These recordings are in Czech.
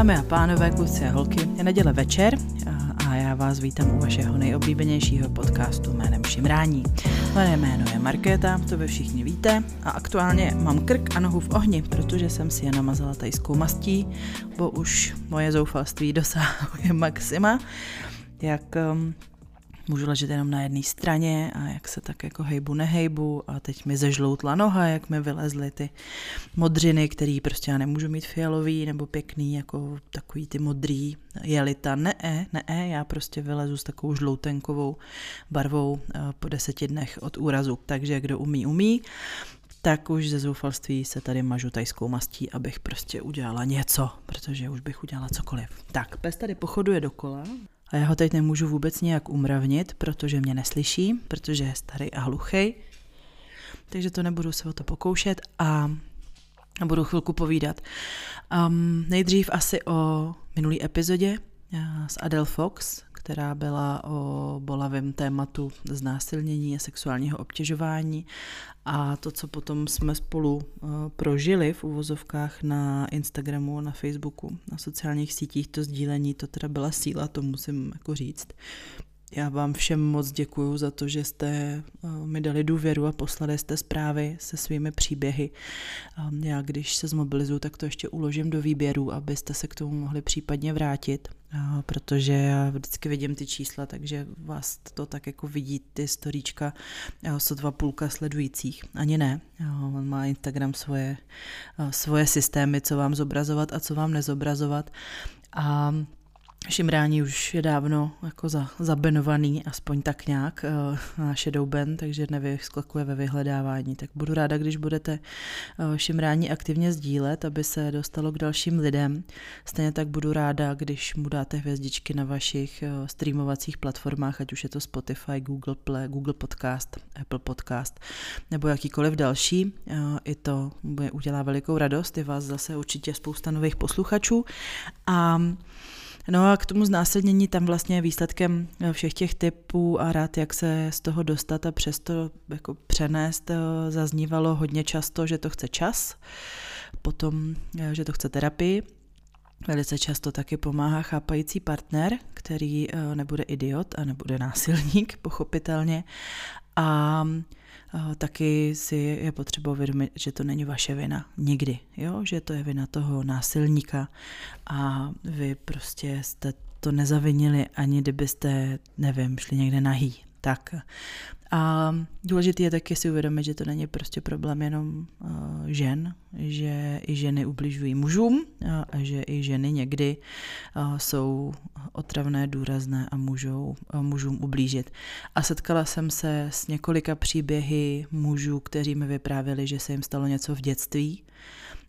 Dámy a pánové, kluci a holky, je neděle večer a já vás vítám u vašeho nejoblíbenějšího podcastu jménem Šimrání. Moje jméno je Markéta, to vy všichni víte a aktuálně mám krk a nohu v ohni, protože jsem si je namazala tajskou mastí, bo už moje zoufalství dosahuje maxima. Jak um, můžu ležet jenom na jedné straně a jak se tak jako hejbu, nehejbu a teď mi zežloutla noha, jak mi vylezly ty modřiny, který prostě já nemůžu mít fialový nebo pěkný, jako takový ty modrý jelita. Ne, ne, já prostě vylezu s takovou žloutenkovou barvou eh, po deseti dnech od úrazu, takže kdo umí, umí tak už ze zoufalství se tady mažu tajskou mastí, abych prostě udělala něco, protože už bych udělala cokoliv. Tak, pes tady pochoduje dokola, a já ho teď nemůžu vůbec nějak umravnit, protože mě neslyší, protože je starý a hluchý. Takže to nebudu se o to pokoušet a budu chvilku povídat. Um, nejdřív asi o minulý epizodě uh, s Adele Fox, která byla o bolavém tématu znásilnění a sexuálního obtěžování a to, co potom jsme spolu prožili v uvozovkách na Instagramu, na Facebooku, na sociálních sítích, to sdílení, to teda byla síla, to musím jako říct. Já vám všem moc děkuju za to, že jste eh, mi dali důvěru a poslali jste zprávy se svými příběhy. Já když se zmobilizuju, tak to ještě uložím do výběru, abyste se k tomu mohli případně vrátit, protože já vždycky vidím ty čísla, takže vás to tak jako vidí ty storíčka sotva půlka sledujících. Ani ne. On má Instagram svoje, svoje systémy, co vám zobrazovat a co vám nezobrazovat. A Šimrání už je dávno jako za, zabenovaný, aspoň tak nějak, uh, na Shadow Band, takže nevyskakuje ve vyhledávání. Tak budu ráda, když budete uh, Šimrání aktivně sdílet, aby se dostalo k dalším lidem. Stejně tak budu ráda, když mu dáte hvězdičky na vašich uh, streamovacích platformách, ať už je to Spotify, Google Play, Google Podcast, Apple Podcast nebo jakýkoliv další. I to udělá velikou radost, je vás zase určitě spousta nových posluchačů. A No a k tomu znásilnění tam vlastně výsledkem eh, všech těch typů a rád, jak se z toho dostat a přesto jako přenést, eh, zaznívalo hodně často, že to chce čas, potom, eh, že to chce terapii, Velice často taky pomáhá chápající partner, který nebude idiot a nebude násilník, pochopitelně. A taky si je potřeba uvědomit, že to není vaše vina nikdy, jo? že to je vina toho násilníka a vy prostě jste to nezavinili, ani kdybyste, nevím, šli někde nahý. Tak a důležité je taky si uvědomit, že to není prostě problém jenom uh, žen, že i ženy ubližují mužům uh, a že i ženy někdy uh, jsou otravné, důrazné a můžou uh, mužům ublížit. A setkala jsem se s několika příběhy mužů, kteří mi vyprávěli, že se jim stalo něco v dětství,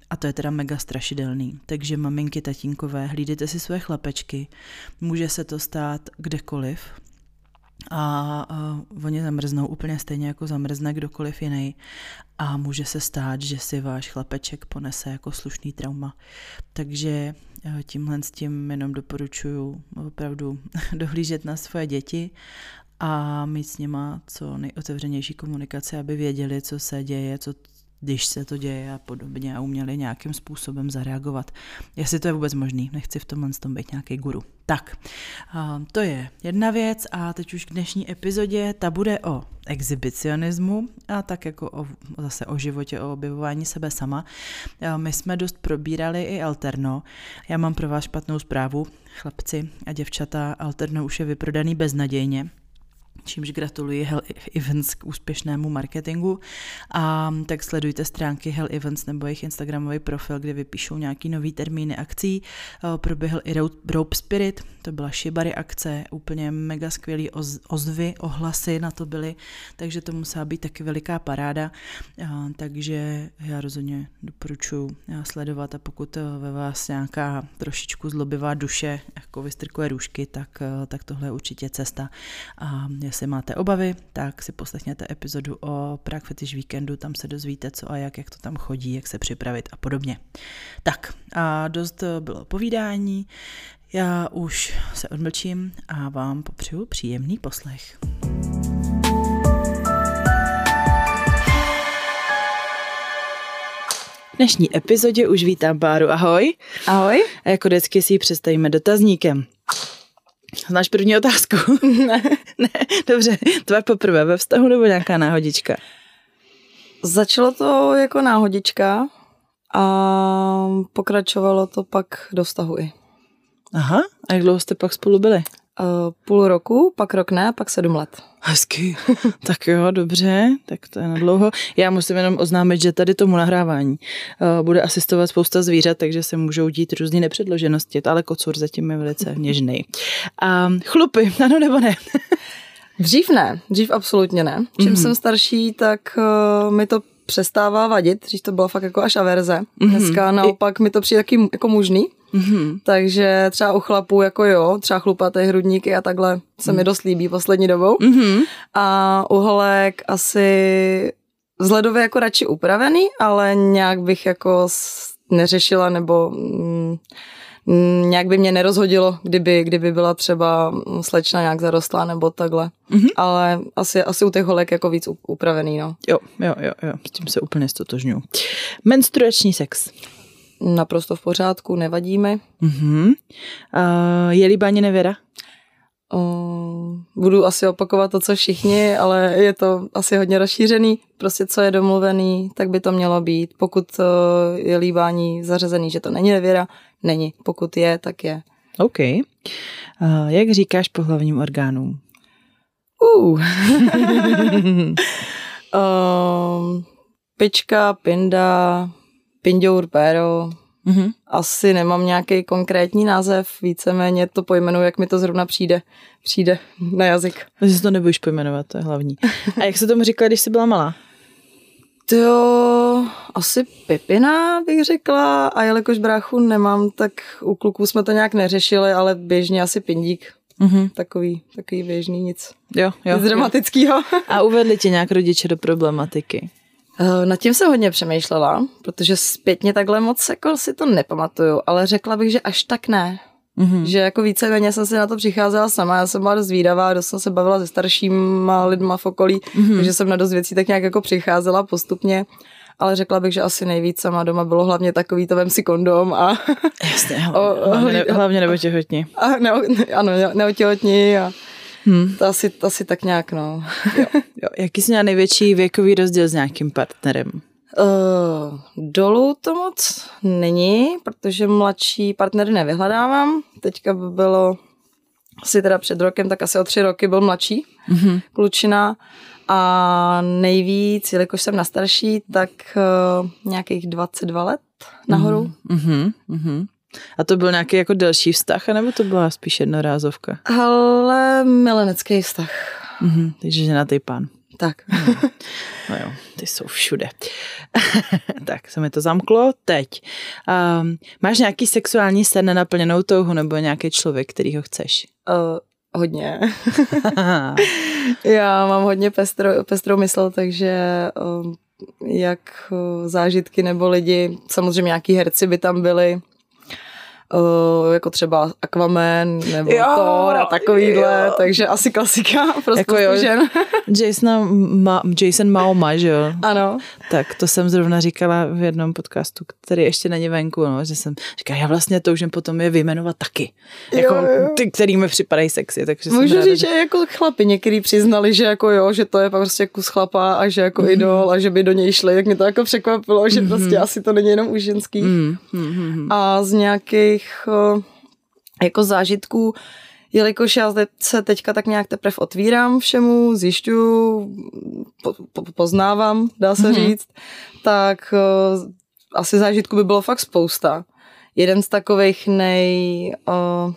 a to je teda mega strašidelný. Takže maminky, tatínkové, hlídejte si své chlapečky. Může se to stát kdekoliv a uh, oni zamrznou úplně stejně jako zamrzne kdokoliv jiný a může se stát, že si váš chlapeček ponese jako slušný trauma. Takže uh, tímhle s tím jenom doporučuju opravdu dohlížet na svoje děti a mít s nima co nejotevřenější komunikace, aby věděli, co se děje, co, když se to děje a podobně a uměli nějakým způsobem zareagovat. Jestli to je vůbec možný, nechci v tomhle tom být nějaký guru. Tak, to je jedna věc a teď už k dnešní epizodě, ta bude o exhibicionismu a tak jako o, zase o životě, o objevování sebe sama. My jsme dost probírali i alterno. Já mám pro vás špatnou zprávu, chlapci a děvčata, alterno už je vyprodaný beznadějně čímž gratuluji Hell Events k úspěšnému marketingu. A tak sledujte stránky Hell Events nebo jejich Instagramový profil, kde vypíšou nějaký nový termíny akcí. Proběhl i Rope Spirit, to byla Shibari akce, úplně mega skvělý ozvy, ohlasy na to byly, takže to musela být taky veliká paráda. Takže já rozhodně doporučuji sledovat a pokud ve vás nějaká trošičku zlobivá duše jako vystrkuje růžky, tak, tak tohle je určitě cesta. A Jestli máte obavy, tak si poslechněte epizodu o Prague Fetish Weekendu, tam se dozvíte co a jak, jak to tam chodí, jak se připravit a podobně. Tak a dost bylo povídání, já už se odmlčím a vám popřeju příjemný poslech. dnešní epizodě už vítám páru. Ahoj. Ahoj. A jako vždycky si ji představíme dotazníkem. Znáš první otázku? Ne. Ne, dobře. To je poprvé ve vztahu nebo nějaká náhodička? Začalo to jako náhodička a pokračovalo to pak do vztahu i. Aha, a jak dlouho jste pak spolu byli? Uh, půl roku, pak rok ne, pak sedm let. Hezky. tak jo, dobře, tak to je na dlouho. Já musím jenom oznámit, že tady tomu nahrávání uh, bude asistovat spousta zvířat, takže se můžou dít různé nepředloženosti, ale kocur zatím je velice něžný. A chlupy, ano nebo ne? Dřív ne, dřív absolutně ne. Čím mm-hmm. jsem starší, tak uh, mi to přestává vadit, když to bylo fakt jako až averze. Mm-hmm. Dneska naopak mi to přijde taky jako mužný. Mm-hmm. Takže třeba u chlapů jako jo, třeba chlupaté hrudníky a takhle se mm. mi dost líbí poslední dobou. Mm-hmm. A u holek asi vzhledově jako radši upravený, ale nějak bych jako neřešila nebo mm, nějak by mě nerozhodilo, kdyby, kdyby byla třeba slečna nějak zarostlá nebo takhle. Mm-hmm. Ale asi, asi u těch holek jako víc upravený, no. Jo, jo, jo, jo, s tím se úplně stotožňuji. Menstruační sex naprosto v pořádku, nevadíme. Uh-huh. Uh, je líbání nevěra? Budu asi opakovat to, co všichni, ale je to asi hodně rozšířený. Prostě co je domluvený, tak by to mělo být. Pokud je líbání zařazený, že to není nevěra, není. Pokud je, tak je. OK. Uh, jak říkáš pohlavním orgánům? Uh. uh, pička, pinda, Pindour Pero, mm-hmm. asi nemám nějaký konkrétní název, víceméně to pojmenuji, jak mi to zrovna přijde, přijde na jazyk. Takže si to nebudeš pojmenovat, to je hlavní. A jak se tomu říkala, když jsi byla malá? To asi Pipina bych řekla a jelikož bráchu nemám, tak u kluků jsme to nějak neřešili, ale běžně asi Pindík. Mm-hmm. Takový, takový běžný nic. Jo, jo. Nic dramatického. A uvedli tě nějak rodiče do problematiky? Eh, nad tím jsem hodně přemýšlela, protože zpětně takhle moc jako si to nepamatuju, ale řekla bych, že až tak ne. Mm-hmm. Že jako víceméně jsem si na to přicházela sama, já jsem byla dost zvídavá, dost jsem se bavila se staršíma lidma v okolí, mm-hmm. takže jsem na dost věcí tak nějak jako přicházela postupně ale řekla bych, že asi nejvíc sama doma bylo hlavně takový to vem si kondom a... Jasně, hlavně, hlavně, ne, hlavně neotěhotní. A ne, ano, neotěhotní a Hmm. To asi, to asi tak nějak, no. jo, jo. Jaký jsi měla největší věkový rozdíl s nějakým partnerem? Uh, dolů to moc není, protože mladší partnery nevyhledávám. Teďka by bylo asi teda před rokem, tak asi o tři roky byl mladší mm-hmm. klučina. A nejvíc, jelikož jsem na starší, tak uh, nějakých 22 let nahoru. Mm-hmm. Mm-hmm. A to byl nějaký jako delší vztah, nebo to byla spíš jednorázovka? Ale milenecký vztah. Mm-hmm, takže ženatý pán. Tak. No jo, ty jsou všude. tak, se mi to zamklo. Teď. Um, máš nějaký sexuální sen nenaplněnou touhu nebo nějaký člověk, který ho chceš? Uh, hodně. Já mám hodně pestrou, pestrou mysl, takže um, jak zážitky nebo lidi, samozřejmě nějaký herci by tam byli, uh, jako třeba Aquaman nebo jo, Thor a takovýhle, jo. takže asi klasika pro jako jo, žen. Jason, ma, Jason Maoma, že jo? Ano. Tak to jsem zrovna říkala v jednom podcastu, který ještě není venku, no, že jsem říkala, já vlastně toužím potom je vyjmenovat taky. Jako jo, jo. ty, který mi připadají sexy. Takže Můžu říct, že... že jako chlapi někdy přiznali, že jako jo, že to je prostě kus chlapa a že jako mm-hmm. idol a že by do něj šli, tak mě to jako překvapilo, že mm-hmm. prostě asi to není jenom u ženských. Mm-hmm. A z nějakých těch eh, jako zážitků, jelikož já se teďka tak nějak teprve otvírám všemu, zjišťuju, po, po, poznávám, dá se mm-hmm. říct, tak uh, asi zážitků by bylo fakt spousta. Jeden z takových nej... Uh,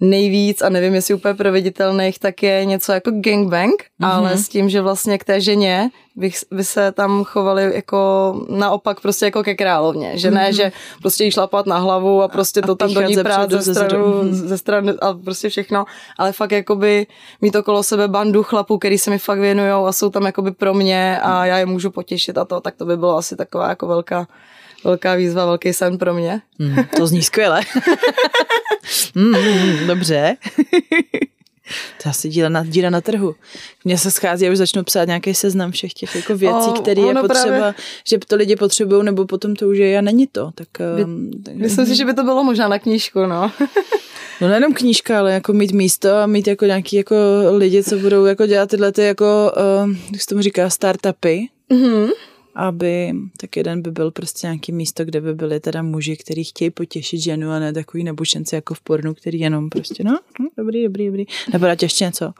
nejvíc a nevím, jestli úplně proveditelných, tak je něco jako gangbang, mm-hmm. ale s tím, že vlastně k té ženě bych, by se tam chovali jako naopak prostě jako ke královně, že ne, mm-hmm. že prostě jí šlapat na hlavu a prostě to a tam do ní prát ze, stranu, mhm. ze strany a prostě všechno, ale fakt jakoby mít okolo sebe bandu chlapů, který se mi fakt věnujou a jsou tam jakoby pro mě a já je můžu potěšit a to, tak to by bylo asi taková jako velká velká výzva, velký sen pro mě. Mm, to zní skvěle. mm, dobře. To je asi díra na, díra na trhu. Mně se schází, já už začnu psát nějaký seznam všech těch jako věcí, které je potřeba, právě... že to lidi potřebují, nebo potom to už je a není to. Tak, um, tak... Myslím si, že by to bylo možná na knížku, no. No nejenom knížka, ale jako mít místo a mít jako nějaký jako lidi, co budou jako dělat tyhle ty jako, uh, jak se tomu říká, startupy. Mm-hmm aby tak jeden by byl prostě nějaký místo, kde by byli teda muži, kteří chtějí potěšit ženu a ne takový nebušenci jako v pornu, který jenom prostě, no, hm, dobrý, dobrý, dobrý. Nebo dát ještě něco.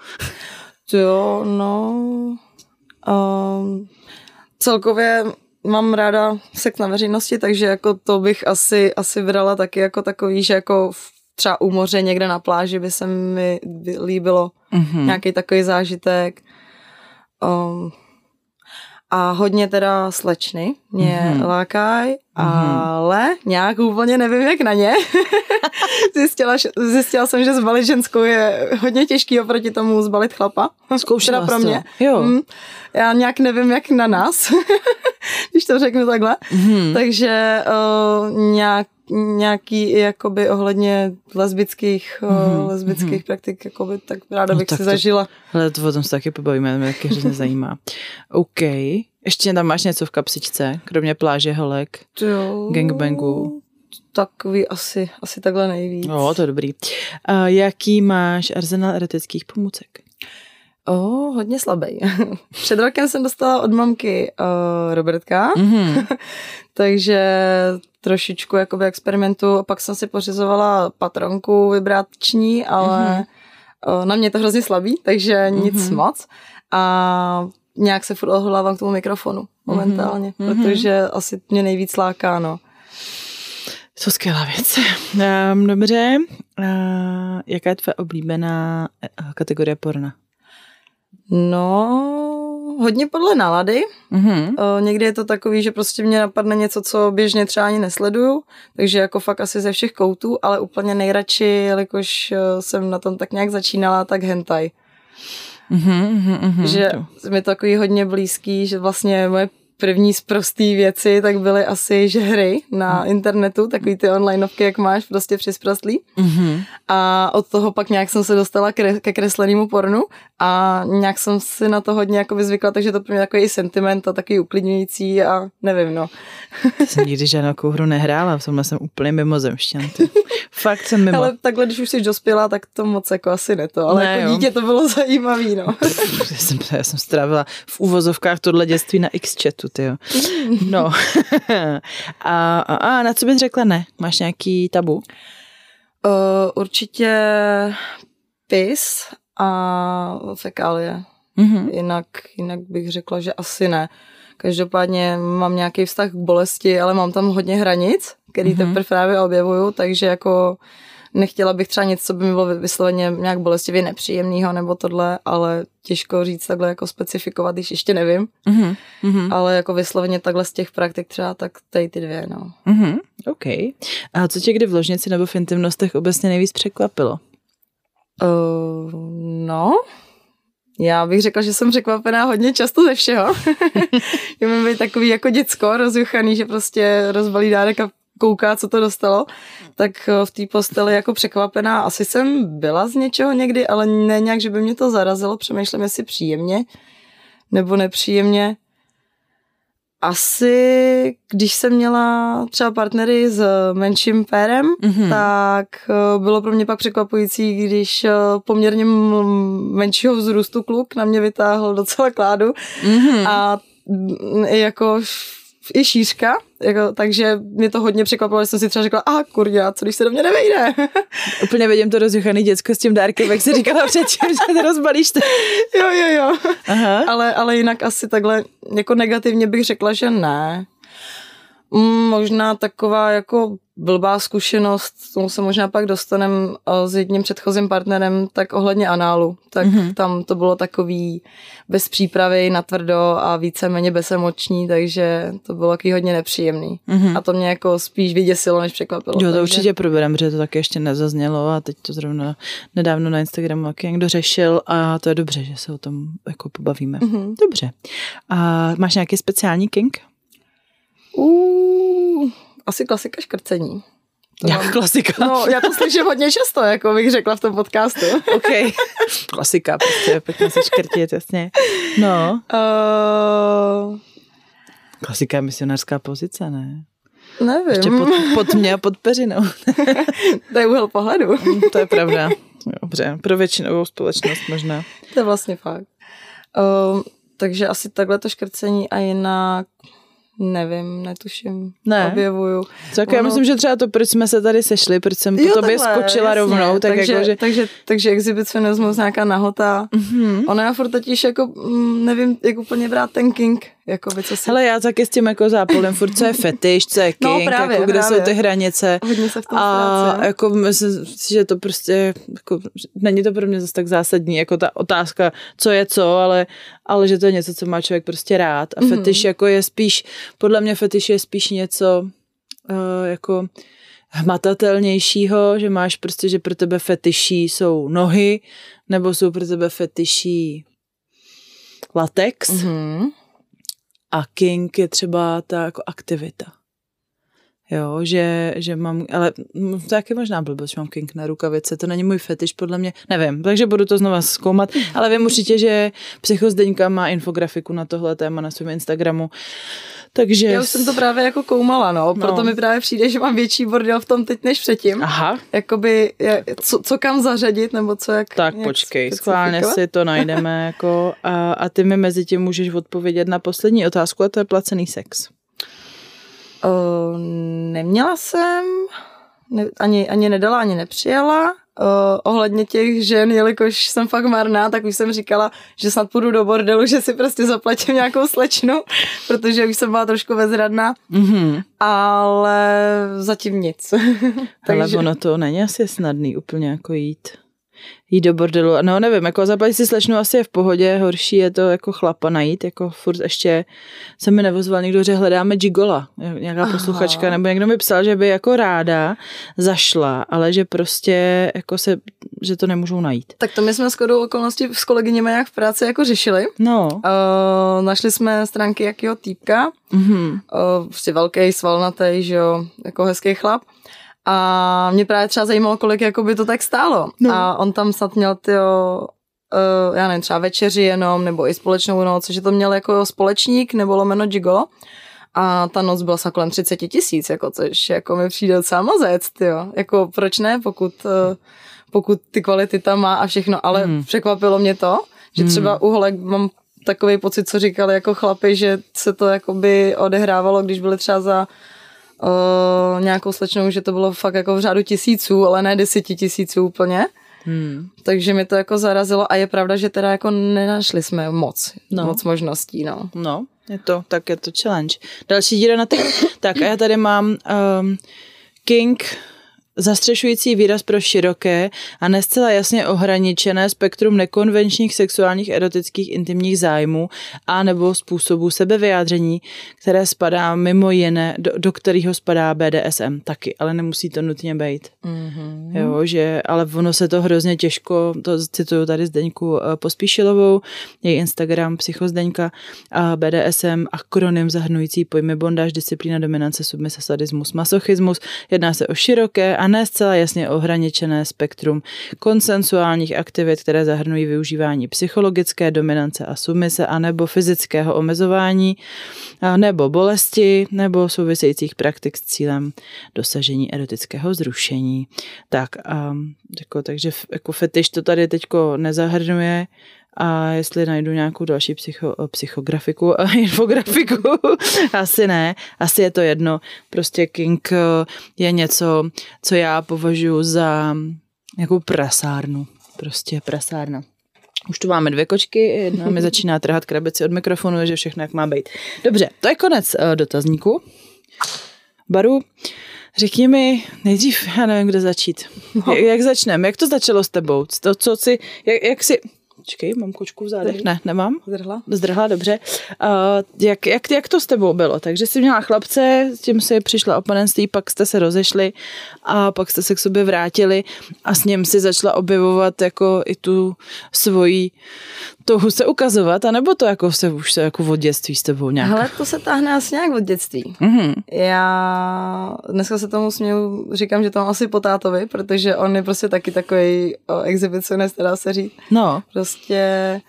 Jo, no, um, celkově mám ráda sex na veřejnosti, takže jako to bych asi, asi vydala taky jako takový, že jako třeba u moře někde na pláži by se mi líbilo mm-hmm. nějaký takový zážitek. Um, a hodně teda slečny mě mm-hmm. lákají, mm-hmm. ale nějak úplně nevím, jak na ně. zjistila, zjistila jsem, že zbalit ženskou je hodně těžký oproti tomu zbalit chlapa. Zkoušela pro mě. To. Jo. Mm, já nějak nevím, jak na nás, když to řeknu takhle. Mm-hmm. Takže uh, nějak nějaký jakoby ohledně lesbických, mm-hmm. lesbických mm-hmm. praktik, jakoby, tak ráda no, bych tak si to, zažila. Ale to o tom se taky pobavíme, mě taky hrozně zajímá. OK. Ještě tam máš něco v kapsičce, kromě pláže, holek, jo, gangbangu? Takový asi, asi takhle nejvíc. Jo, to je dobrý. A jaký máš arzenál erotických pomůcek? O, oh, hodně slabý. Před rokem jsem dostala od mamky uh, Robertka, mm-hmm. takže trošičku jakoby experimentu. Pak jsem si pořizovala patronku vibrační, ale mm-hmm. uh, na mě to hrozně slabý, takže nic mm-hmm. moc. A nějak se furt odhodlávám k tomu mikrofonu momentálně, mm-hmm. protože asi mě nejvíc láká, no. To skvělá věc. Um, dobře. Uh, jaká je tvoje oblíbená kategorie porna? No, hodně podle nálady. Mm-hmm. Uh, někdy je to takový, že prostě mě napadne něco, co běžně třeba ani nesleduju, takže jako fakt asi ze všech koutů, ale úplně nejradši, jelikož jsem na tom tak nějak začínala, tak hentai. Mm-hmm, mm-hmm, že to. mi to takový hodně blízký, že vlastně moje první z prostý věci, tak byly asi že hry na mm. internetu, takový ty onlineovky, jak máš prostě při sprostlí. Mm-hmm. A od toho pak nějak jsem se dostala ke, ke kreslenému pornu a nějak jsem si na to hodně jako zvykla, takže to pro mě takový sentiment a takový uklidňující a nevím, no. jsem nikdy žádnou hru nehrála, v tomhle jsem úplně mimozemšťan. Fakt jsem mimo. Ale takhle, když už jsi dospělá, tak to moc jako asi ne to, ale ne, jako jo. dítě to bylo zajímavý, no. já, jsem, já jsem strávila v úvozovkách tohle dětství na X-chatu, ty No. a, a, a na co bys řekla ne? Máš nějaký tabu? Uh, určitě pis a fekálie. Mm-hmm. Jinak, jinak bych řekla, že asi ne. Každopádně mám nějaký vztah k bolesti, ale mám tam hodně hranic, který mm-hmm. teprve právě objevuju, takže jako nechtěla bych třeba něco, co by mi bylo vysloveně nějak bolestivě nepříjemného nebo tohle, ale těžko říct takhle jako specifikovat, když ještě nevím. Mm-hmm. Ale jako vysloveně takhle z těch praktik třeba tak tady ty dvě, no. Mm-hmm. OK. A co tě kdy v ložnici nebo v intimnostech obecně nejvíc překvapilo? Uh, no, já bych řekla, že jsem překvapená hodně často ze všeho. Je mi takový jako děcko rozjuchaný, že prostě rozbalí dárek a kouká, co to dostalo, tak eh, v té posteli jako překvapená. Asi jsem byla z něčeho někdy, ale ne nějak, že by mě to zarazilo. Přemýšlím, jestli příjemně nebo nepříjemně. Asi, když jsem měla třeba partnery s menším pérem, mm-hmm. tak eh, bylo pro mě pak překvapující, když eh, poměrně menšího vzrůstu kluk na mě vytáhl docela kládu mm-hmm. a jako i šířka, jako, takže mě to hodně překvapilo, že jsem si třeba řekla, a kurňa, co když se do mě nevejde. Úplně vidím to rozjuchaný děcko s tím dárkem, jak jsi říkala předtím, že to rozbalíš. To. jo, jo, jo. Aha. Ale, ale jinak asi takhle, jako negativně bych řekla, že ne. Mm, možná taková jako blbá zkušenost, tomu se možná pak dostanem s jedním předchozím partnerem, tak ohledně análu. Tak mm-hmm. tam to bylo takový bez přípravy, natvrdo a víceméně bezemoční, takže to bylo taky hodně nepříjemný. Mm-hmm. A to mě jako spíš vyděsilo, než překvapilo. Jo, to takže... určitě proberám, protože to taky ještě nezaznělo a teď to zrovna nedávno na Instagramu taky někdo řešil a to je dobře, že se o tom jako pobavíme. Mm-hmm. Dobře. A máš nějaký speciální king? Uh, asi klasika škrcení. To Jak mám, klasika. no, já to slyším hodně často, jako bych řekla v tom podcastu. OK. Klasika, prostě pěkně se škrtit, jasně. No. Uh, Klasika je misionářská pozice, ne? nevím, Ještě pod, pod mě a pod peřinou. to je úhel pohledu. to je pravda. Dobře, pro většinovou společnost možná. to je vlastně fakt. Uh, takže asi takhle to škrcení a jinak nevím, netuším, Ne. objevuju. Tak já Ono- myslím, že třeba to, proč jsme se tady sešli, proč jsem po Jo, tobě takhle, skočila jasně. rovnou, tak takže, jako, že... takže, takže exhibicionismus, nějaká nahota. Mhm. Ono já furt totiž jako, mm, nevím, jak úplně brát ten king, jako by co si... Hele, já taky s tím jako zápolem, furt co je fetiš, co je No, king, právě, jako kde právě. jsou ty hranice. Hodně se v tom A ztrácí. jako myslím si, že to prostě, jako, není to pro mě zase tak zásadní, jako ta otázka, co je co, ale, ale že to je něco, co má člověk prostě rád. A Mhm. fetiš jako je spíš, podle mě fetiš je spíš něco uh, jako hmatatelnějšího, že máš prostě, že pro tebe fetiší jsou nohy, nebo jsou pro tebe fetiší latex Mhm. A king je třeba ta jako aktivita. Jo, že, že mám, ale to taky možná blbost, že mám king na rukavice, to není můj fetiš, podle mě, nevím, takže budu to znova zkoumat, ale vím určitě, že Psychozdeňka má infografiku na tohle téma na svém Instagramu, takže... Já už jsem to právě jako koumala, no, proto No. mi právě přijde, že mám větší bordel v tom teď než předtím. Aha, Jakoby, je- co, co kam zařadit, nebo co jak tak jak počkej, schválně si to najdeme jako a, a ty mi mezi tím můžeš odpovědět na poslední otázku a to je placený sex. Uh, neměla jsem, ne, ani, ani nedala, ani nepřijala. Uh, ohledně těch žen, jelikož jsem fakt marná, tak už jsem říkala, že snad půjdu do bordelu, že si prostě zaplatím nějakou slečnu, protože už jsem byla trošku bezradná, Mhm. ale zatím nic. Ale ono to není asi snadný úplně jako jít jít do bordelu. No nevím, jako zaplatit si slečnu asi je v pohodě, horší je to jako chlapa najít, jako furt ještě se mi nevozval někdo, že hledáme gigola, nějaká Aha. posluchačka, nebo někdo mi psal, že by jako ráda zašla, ale že prostě jako se, že to nemůžou najít. tak to my jsme s kodou okolností s kolegyněmi jak v práci jako řešili. No. Uh, našli jsme stránky jakého týpka, Mhm. uh, prostě velký, svalnatý, že jo, jako hezký chlap. A mě právě třeba zajímalo, kolik jako by to tak stálo. No. A on tam snad měl ty, uh, já nevím, třeba večeři jenom, nebo i společnou noc, že to měl jako společník, nebo lomeno gigolo. A ta noc byla snad kolem 30 tisíc, jako, což jako mi přijde docela mazec, jo. Jako proč ne, pokud, uh, pokud ty kvality tam má a všechno, ale Hmm. hmm. překvapilo mě to, že třeba u holek mám takový pocit, co říkali jako chlapi, že se to jakoby odehrávalo, když byli třeba za uh, nějakou slečnou, že to bylo fakt jako v řádu tisíců, ale ne deseti tisíců úplně. Hmm. Takže mi to jako zarazilo a je pravda, že teda jako nenašli jsme moc, No. no. moc možností, no. No, je to, tak je to challenge. Další díra na ty. Tak a já tady mám um, King zastřešující výraz pro široké a ne zcela jasně ohraničené spektrum nekonvenčních sexuálních, erotických, intimních zájmů a nebo způsobů sebevyjádření, které spadá mimo jiné, do, do kterého spadá BDSM taky, ale nemusí to nutně být. Mm-hmm. Jo, že, ale ono se to hrozně těžko, to cituju tady Zdeňku eh, Pospíšilovou, její Instagram Psychozdeňka a BDSM, akronym zahrnující pojmy bondáž, disciplína, dominance, submise, sadismus, masochismus. Jedná se o široké a ne zcela jasně ohraničené spektrum konsensuálních aktivit, které zahrnují využívání psychologické dominance a submise, anebo fyzického omezování, nebo bolesti, nebo souvisejících praktik s cílem dosažení erotického zrušení. Tak, a, jako, takže jako fetiš to tady teďko nezahrnuje, a jestli najdu nějakou další psycho, psychografiku a infografiku, asi ne, asi je to jedno. Prostě King eh, je něco, co já považuji za nějakou prasárnu. Prostě prasárna. Už tu máme dvě kočky, jedna mi začíná trhat krabici od mikrofonu, že všechno jak má být. Dobře, to je konec uh, dotazníku. Baru, řekni mi nejdřív, já nevím, kde začít. Jak, jak začneme? Jak to začalo s tebou? To, co si, jak, jak si, Počkej, mám kočku v zádech? Ne, nemám. Zdrhla? Zdrhla, dobře. Uh, jak, jak, jak to s tebou bylo? Takže jsi měla chlapce, s tím si přišla oponenství, pak jste se rozešli a pak jste se k sobě vrátili a s ním si začala objevovat jako i tu svoji touhu se ukazovat, anebo to jako se už se jako od dětství s tebou nějak? Hele, to se táhne asi nějak od dětství. Mm-hmm. Já dneska se tomu směju, říkám, že to mám asi po tátovi, protože on je prostě taky takový exhibicionist, dá se říct. No. Prostě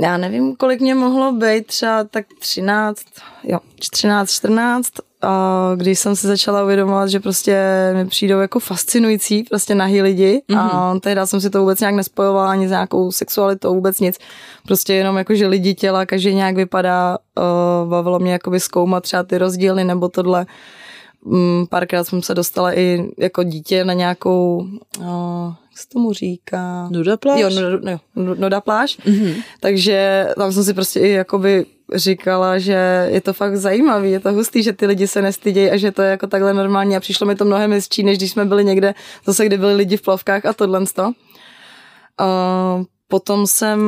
já nevím, kolik mě mohlo být, třeba tak 13, jo, 13, 14, a když jsem se začala uvědomovat, že prostě mi přijdou jako fascinující prostě nahý lidi mm-hmm. a mhm. tehdy jsem si to vůbec nějak nespojovala ani s nějakou sexualitou, vůbec nic. Prostě jenom jako, že lidi těla, každý nějak vypadá, uh, bavilo mě jakoby zkoumat třeba ty rozdíly nebo tohle. Um, párkrát jsem se dostala i jako dítě na nějakou, uh, jak se tomu říká? Nuda pláž? Jo, nuda, no, nuda pláž. Mm-hmm. Takže tam jsem si prostě i jakoby říkala, že je to fakt zajímavý, je to hustý, že ty lidi se nestydějí a že to je jako takhle normální a přišlo mi to mnohem hezčí, než když jsme byli někde zase, kde byli lidi v plavkách a tohle. Uh, potom jsem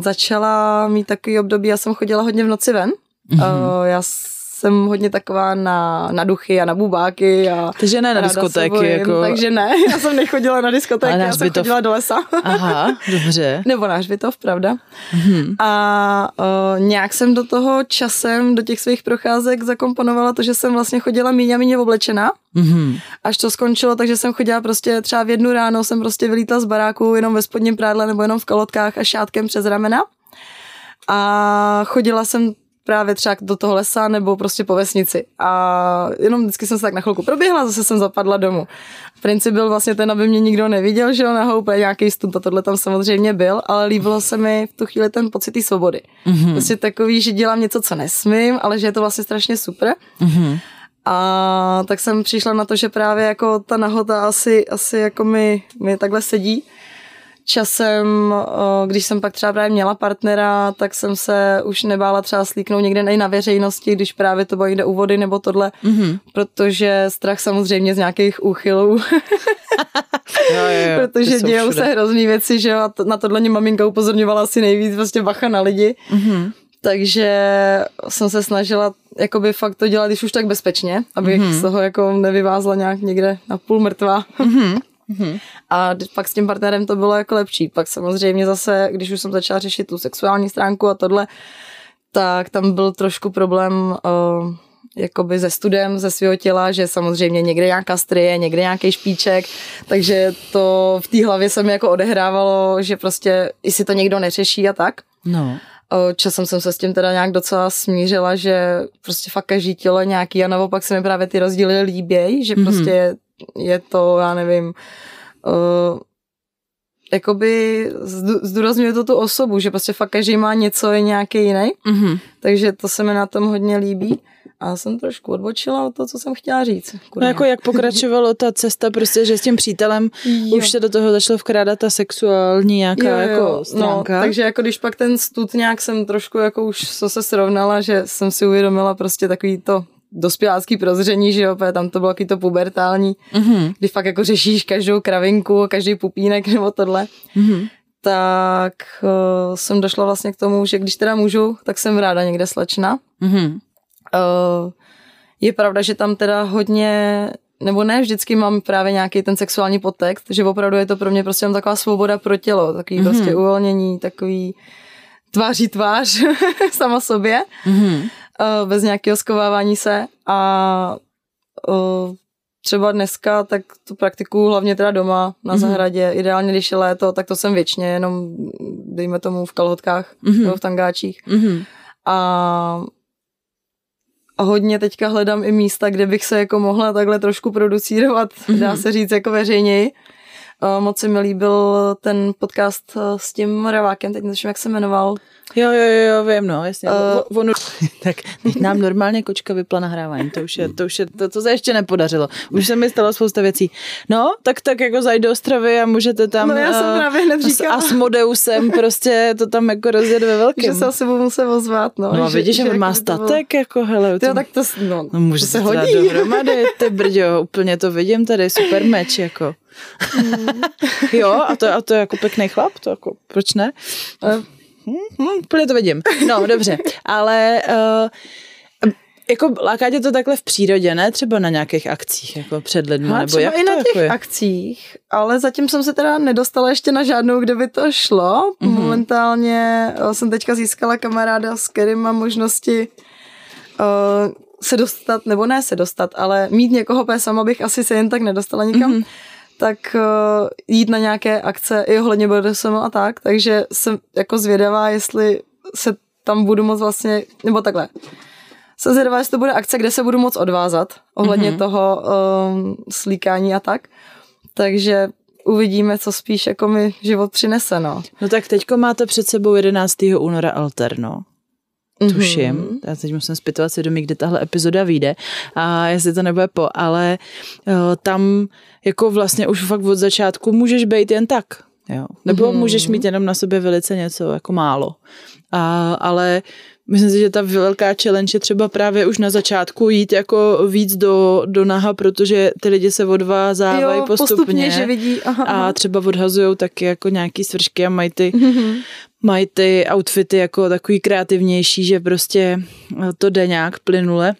začala mít takový období, já jsem chodila hodně v noci ven. Mm-hmm. Uh, já jsem hodně taková na, na duchy a na bubáky. A takže ne na diskotéky. Jako... Takže ne, já jsem nechodila na diskotéky, já jsem chodila do lesa. Aha, dobře. Nebo náš bytov, pravda. Mm-hmm. A o, nějak jsem do toho časem, do těch svých procházek zakomponovala to, že jsem vlastně chodila míň a míň oblečená. Mm-hmm. Až to skončilo, takže jsem chodila prostě třeba v jednu ráno, jsem prostě vylítla z baráku jenom ve spodním prádle nebo jenom v kalotkách a šátkem přes ramena. A chodila jsem právě třeba do toho lesa nebo prostě po vesnici. A jenom vždycky jsem se tak na chvilku proběhla, zase jsem zapadla domů. Princip byl vlastně ten, aby mě nikdo neviděl, že jo, na houpe nějaký stunt a tohle tam samozřejmě byl, ale líbilo se mi v tu chvíli ten pocit té svobody. Mm-hmm. Prostě takový, že dělám něco, co nesmím, ale že je to vlastně strašně super. Mm-hmm. A tak jsem přišla na to, že právě jako ta nahota asi, asi jako mi, mi takhle sedí časem, když jsem pak třeba právě měla partnera, tak jsem se už nebála třeba slíknout někde i na veřejnosti, když právě to bylo někde u vody nebo tohle, mm-hmm. protože strach samozřejmě z nějakých úchylů. jo, jo, jo, protože dějou se hrozný věci, že jo, a to, na tohle mě maminka upozorňovala asi nejvíc, vlastně bacha na lidi. Mm-hmm. Takže jsem se snažila jakoby fakt to dělat, když už tak bezpečně, abych mm-hmm. z toho jako nevyvázla nějak někde na půl mrtvá. Mm-hmm. Mm-hmm. A pak s tím partnerem to bylo jako lepší. Pak samozřejmě zase, když už jsem začala řešit tu sexuální stránku a tohle, tak tam byl trošku problém uh, jakoby ze studem ze svého těla, že samozřejmě někde nějaká strie, někde nějaký špíček, takže to v té hlavě se mi jako odehrávalo, že prostě i si to někdo neřeší a tak. No. Časem jsem se s tím teda nějak docela smířila, že prostě fakt každý tělo nějaký a naopak se mi právě ty rozdíly líbějí, že mm-hmm. prostě je to, já nevím, uh, jakoby zdůrazňuje to tu osobu, že prostě fakt každý má něco, je nějaký jiný, mm-hmm. takže to se mi na tom hodně líbí. A jsem trošku odbočila od toho, co jsem chtěla říct. No jako jak pokračovalo ta cesta, prostě, že s tím přítelem jo. už se do toho začalo vkrádat ta sexuální nějaká jo, jo. jako no, stránka. No, takže jako když pak ten stud nějak jsem trošku jako už se srovnala, že jsem si uvědomila prostě takový to dospělácký prozření, že jo, tam to bylo taky to pubertální, mm-hmm. kdy fakt jako řešíš každou kravinku, každý pupínek nebo tohle. Mm-hmm. Tak uh, jsem došla vlastně k tomu, že když teda můžu, tak jsem ráda někde slečna. Mm-hmm. Uh, je pravda, že tam teda hodně nebo ne vždycky mám právě nějaký ten sexuální podtext, že opravdu je to pro mě prostě taková svoboda pro tělo, takový mm-hmm. prostě uvolnění, takový tváří tvář sama sobě. Mm-hmm uh, bez nějakého skovávání se a uh, třeba dneska, tak to praktikuju hlavně teda doma na mm-hmm. zahradě. Ideálně, když je léto, tak to jsem většině jenom, dejme tomu, v kalhotkách mm-hmm. nebo v tangáčích. Mm-hmm. A, a hodně teďka hledám i místa, kde bych se jako mohla takhle trošku producírovat, mm-hmm. dá se říct jako veřejněji. Uh, moc se mi líbil ten podcast s tím Moravákem, teď nevím, jak se jmenoval. Jo, jo, jo, vím, no, jasně. Uh, on, tak teď nám normálně kočka vypla nahrávání, to už je, to už je, to, to se ještě nepodařilo. Už se mi stalo spousta věcí. No, tak tak jako zajď do Ostravy a můžete tam... No já jsem uh, právě hned říkala. A s Modeusem prostě to tam jako rozjet ve velkém. Že se asi budu muset ozvat, no. No a vidíš, že, že on má statek, bylo... jako hele. To, tak to, no, no může to se hodí. dohromady, ty brďo, úplně to vidím tady, super meč, jako. Mm. jo, a to, a to je jako pěkný chlap, to jako, proč ne? Hm, hm, úplně to vidím. No, dobře, ale uh, jako láká tě to takhle v přírodě, ne? Třeba na nějakých akcích, jako před lidmi, ha, nebo jak i to na těch jako je? akcích, ale zatím jsem se teda nedostala ještě na žádnou, kde by to šlo. Mm-hmm. Momentálně uh, jsem teďka získala kamaráda, s kterým mám možnosti uh, se dostat, nebo ne se dostat, ale mít někoho, protože sama bych asi se jen tak nedostala nikam. Mm-hmm tak uh, jít na nějaké akce i ohledně BDSM a tak, takže jsem jako zvědavá, jestli se tam budu moc vlastně, nebo takhle. Jsem zvědavá, jestli to bude akce, kde se budu moc odvázat ohledně mm-hmm. toho um, slíkání a tak. Takže uvidíme, co spíš jako mi život přinese, no. No tak teďko máte před sebou 11. února Alterno. Tuším. Mm-hmm. Já teď musím zpytovat svědomí, kdy tahle epizoda vyjde a jestli to nebude po, ale uh, tam jako vlastně už fakt od začátku můžeš být jen tak. Jo. Nebo mm-hmm. můžeš mít jenom na sobě velice něco jako málo. A, ale myslím si, že ta velká challenge je třeba právě už na začátku jít jako víc do, do naha, protože ty lidi se odvázávají postupně, postupně že vidí. Aha, aha. a třeba odhazují taky jako nějaký svršky a mají ty, mm-hmm. mají ty outfity jako takový kreativnější, že prostě to jde nějak plynule.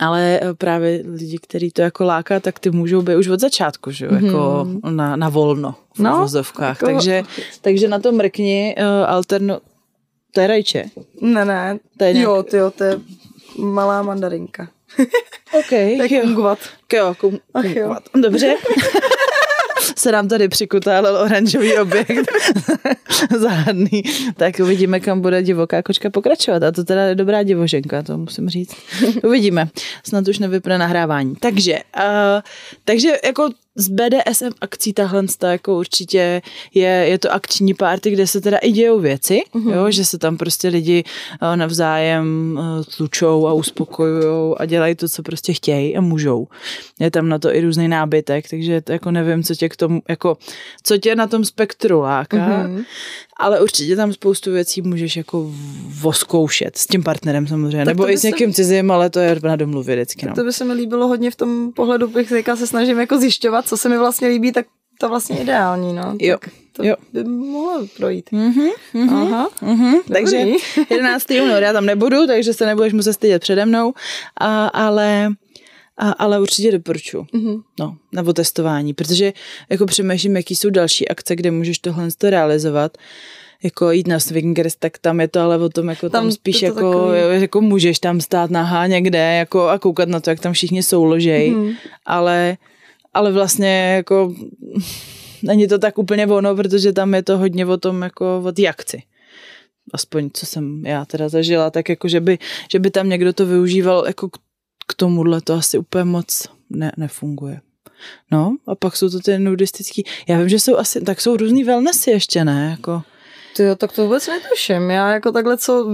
Ale právě lidi, kteří to jako láká, tak ty můžou být už od začátku, že jo, mm-hmm. jako na, na volno v no, vozovkách. Jako... Takže, takže na to mrkni uh, alterno, to je rajče. Ne, ne. To je nějak... Jo, ty jo, to je malá mandarinka. OK. tak jo. kungvat. Jo, kum, kungvat. Dobře. se nám tady přikutálil oranžový objekt. Záhadný. Tak uvidíme, kam bude divoká kočka pokračovat. A to teda je dobrá divoženka, to musím říct. Uvidíme. Snad už nevypne nahrávání. Takže, uh, takže jako z BDSM akcí tahle jako určitě je, je to akční party, kde se teda i dějou věci, mm-hmm. jo, že se tam prostě lidi uh, navzájem uh, tlučou a uspokojují a dělají to, co prostě chtějí a můžou. Je tam na to i různý nábytek, takže to jako nevím, co tě k tomu, jako, co tě na tom spektru láká, mm-hmm. Ale určitě tam spoustu věcí můžeš jako voskoušet s tím partnerem samozřejmě, tak nebo i s někým se... cizím, ale to je na domluvě vždycky. No. To by se mi líbilo hodně v tom pohledu, bych se snažím jako zjišťovat, co se mi vlastně líbí, tak to vlastně ideální, no. Jo. Tak to jo. by mohlo projít. Mm-hmm, mm-hmm, Aha. Mm-hmm. Takže 11. únor já tam nebudu, takže se nebudeš muset stydět přede mnou, a, ale a, ale určitě doporučuji. Mm-hmm. No, na otestování, protože jako přemýšlím, jaký jsou další akce, kde můžeš tohle realizovat jako jít na swingers, tak tam je to ale o tom, jako tam, tam spíš to jako, takový... jako můžeš tam stát nahá někde jako a koukat na to, jak tam všichni souložej, mm. ale, ale vlastně jako není to tak úplně ono, protože tam je to hodně o tom, jako o té akci aspoň co jsem já teda zažila, tak jako, že by, že by tam někdo to využíval jako k, k tomuhle, to asi úplně moc ne, nefunguje. No, a pak jsou to ty nudistický, já vím, že jsou asi, tak jsou různý wellnessy ještě, ne, jako... Ty jo, tak to vůbec netuším. Já jako takhle, co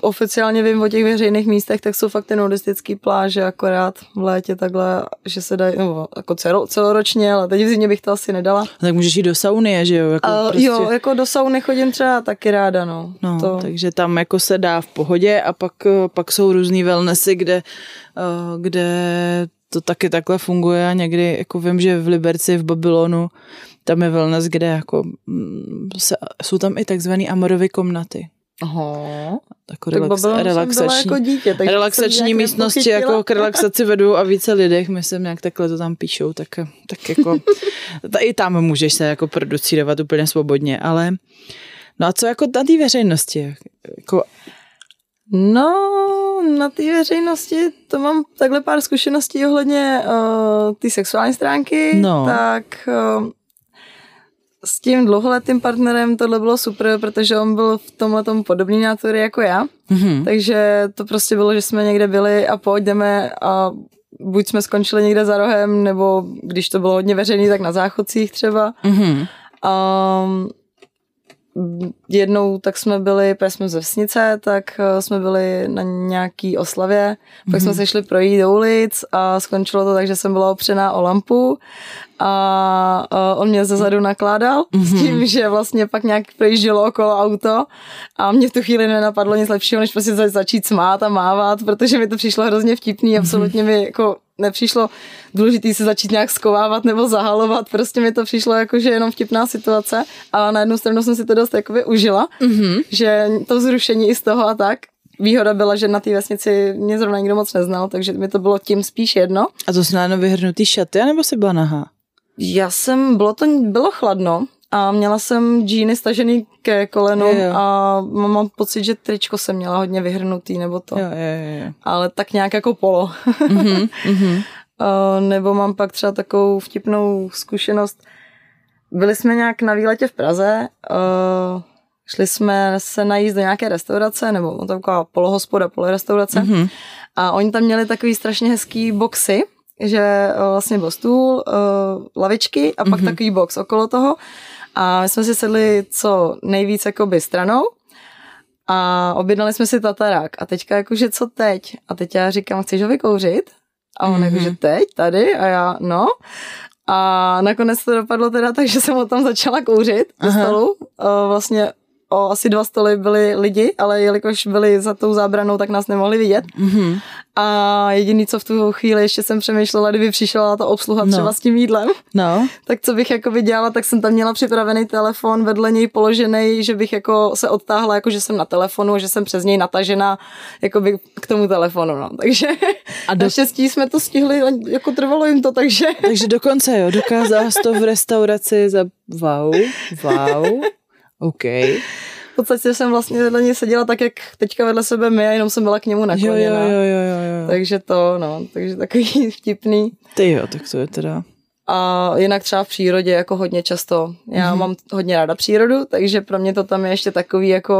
oficiálně vím o těch veřejných místech, tak jsou fakt ty nudistické pláže akorát v létě takhle, že se dají, no, jako celo, celoročně, ale teď v zimě bych to asi nedala. Tak můžeš jít do sauny, že jo? Jako uh, prostě... Jo, jako do sauny chodím třeba taky ráda, no. no to... Takže tam jako se dá v pohodě a pak, pak jsou různý wellnessy, kde, uh, kde to taky takhle funguje a někdy, jako vím, že v Liberci, v Babylonu, tam je wellness, kde jako mm, se, jsou tam i takzvané amorovy komnaty. Aha. Jako relax, relaxační, jako dítě, relaxační místnosti jako k relaxaci vedou a více lidech, myslím, jak takhle to tam píšou, tak, tak jako i tam můžeš se jako producírovat úplně svobodně, ale no a co jako na té veřejnosti? Jako, No, na té veřejnosti to mám takhle pár zkušeností ohledně uh, ty sexuální stránky, no. tak uh, s tím dlouholetým partnerem tohle bylo super, protože on byl v tomhle podobný nátory jako já. Mm-hmm. Takže to prostě bylo, že jsme někde byli a pojďme a buď jsme skončili někde za rohem, nebo když to bylo hodně veřejný, tak na záchodcích třeba. Mm-hmm. Um, jednou tak jsme byli, protože jsme ze Vesnice, tak eh, jsme byli na nějaký oslavě, pak mm-hmm. jsme mhm. se šli projít do ulic a skončilo to tak, že jsem byla opřená o lampu a uh, on mě zezadu nakládal mm-hmm. s tím, že vlastně pak nějak projíždělo okolo auto a mě v tu chvíli nenapadlo nic lepšího, než prostě začít smát a mávat, protože mi to přišlo hrozně vtipný, absolutně mi jako nepřišlo důležitý se začít nějak skovávat nebo zahalovat, prostě mi to přišlo jako, že jenom vtipná situace, ale na jednu stranu jsem si to dost jakoby užila, mm-hmm. že to zrušení i z toho a tak, výhoda byla, že na té vesnici mě zrovna nikdo moc neznal, takže mi to bylo tím spíš jedno. A to jsi na vyhrnutý šaty, nebo jsi byla nahá? Já jsem, bylo to, bylo chladno a měla jsem džíny stažený ke kolenu jo. a mám pocit, že tričko jsem měla hodně vyhrnutý nebo to. Jo, jo, jo. Ale tak nějak jako polo. Mm-hmm, mm-hmm. nebo mám pak třeba takovou vtipnou zkušenost. Byli jsme nějak na výletě v Praze, uh, šli jsme se najíst do nějaké restaurace, nebo to taková polohospoda, polorestaurace. Mm-hmm. A oni tam měli takový strašně hezký boxy, že eh, vlastně byl stůl, uh, lavičky a pak mm-hmm. takový box okolo toho. A my jsme si sedli co nejvíc jakoby stranou a objednali jsme si tatarák. A teďka jakože co teď? A teď já říkám, chceš ho vykouřit? A on mm-hmm. jakože teď, tady? A já, no. A nakonec to dopadlo teda tak, že jsem ho tam začala kouřit do stolu. Uh, vlastně o asi dva stoly byli lidi, ale jelikož byli za tou zábranou, tak nás nemohli vidět. Mm-hmm. A jediný, co v tu chvíli ještě jsem přemýšlela, kdyby přišla ta obsluha no. třeba s tím jídlem, no. tak co bych jako viděla, tak jsem tam měla připravený telefon, vedle něj položený, že bych jako se odtáhla, jako že jsem na telefonu, že jsem přes něj natažena by k tomu telefonu. No. Takže a do... naštěstí jsme to stihli, jako trvalo jim to, takže... Takže dokonce jo, dokázala to v restauraci za wow, wow. OK. V podstatě jsem vlastně vedle něj seděla tak, jak teďka vedle sebe my, a jenom jsem byla k němu nakloněna. Jo, jo, jo, jo, jo. Takže to, no, takže takový vtipný. Ty jo, tak to je teda... A jinak třeba v přírodě jako hodně často. Já mm-hmm. mám hodně ráda přírodu, takže pro mě to tam je ještě takový jako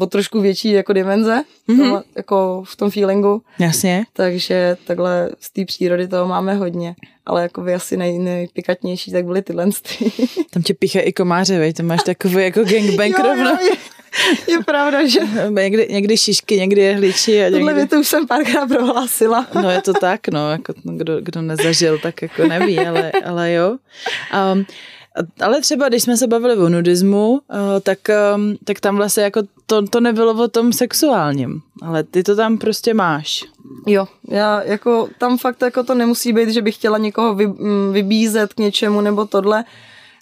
o trošku větší jako dimenze, mm-hmm. tohle, jako v tom feelingu. Jasně. Takže takhle z té přírody toho máme hodně. Ale jako vy asi nej, nejpikatnější, tak byly tyhle. Tam tě píche i komáře, vej, to máš takový jako gangbang rovno. Jo, je, je pravda, že... Někdy, někdy šišky, někdy jehliči. A někdy... Tohle větu už jsem párkrát prohlásila. no je to tak, no, jako, no, kdo, kdo nezažil, tak jako neví, ale, ale jo. Um, ale třeba, když jsme se bavili o nudismu, eh, tak, ehm, tak tam vlastně jako to, to nebylo o tom sexuálním, ale ty to tam prostě máš. Jo, já jako tam fakt jako to nemusí být, že bych chtěla někoho vy, mm, vybízet k něčemu nebo tohle,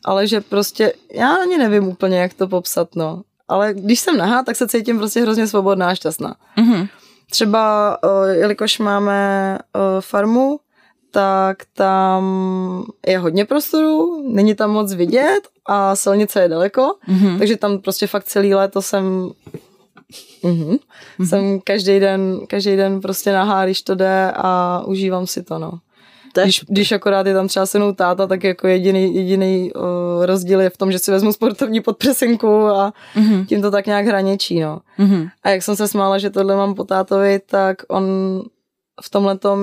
ale že prostě, já ani nevím úplně, jak to popsat, no. Ale když jsem nahá, tak se cítím prostě hrozně svobodná a šťastná. Mm-hmm. Třeba, eh, jelikož máme eh, farmu, tak tam je hodně prostoru, není tam moc vidět a silnice je daleko, mm-hmm. takže tam prostě fakt celý léto jsem Mm-hmm. Mm-hmm. Jsem každý den, každý den prostě nahá, když to jde a užívám si to, no. Když, když akorát je tam třeba se táta, tak jako jediný, jediný uh, rozdíl je v tom, že si vezmu sportovní podpresinku a mm-hmm. tím to tak nějak hraničí, no. Mm-hmm. A jak jsem se smála, že tohle mám po tátovi, tak on v tomhle tom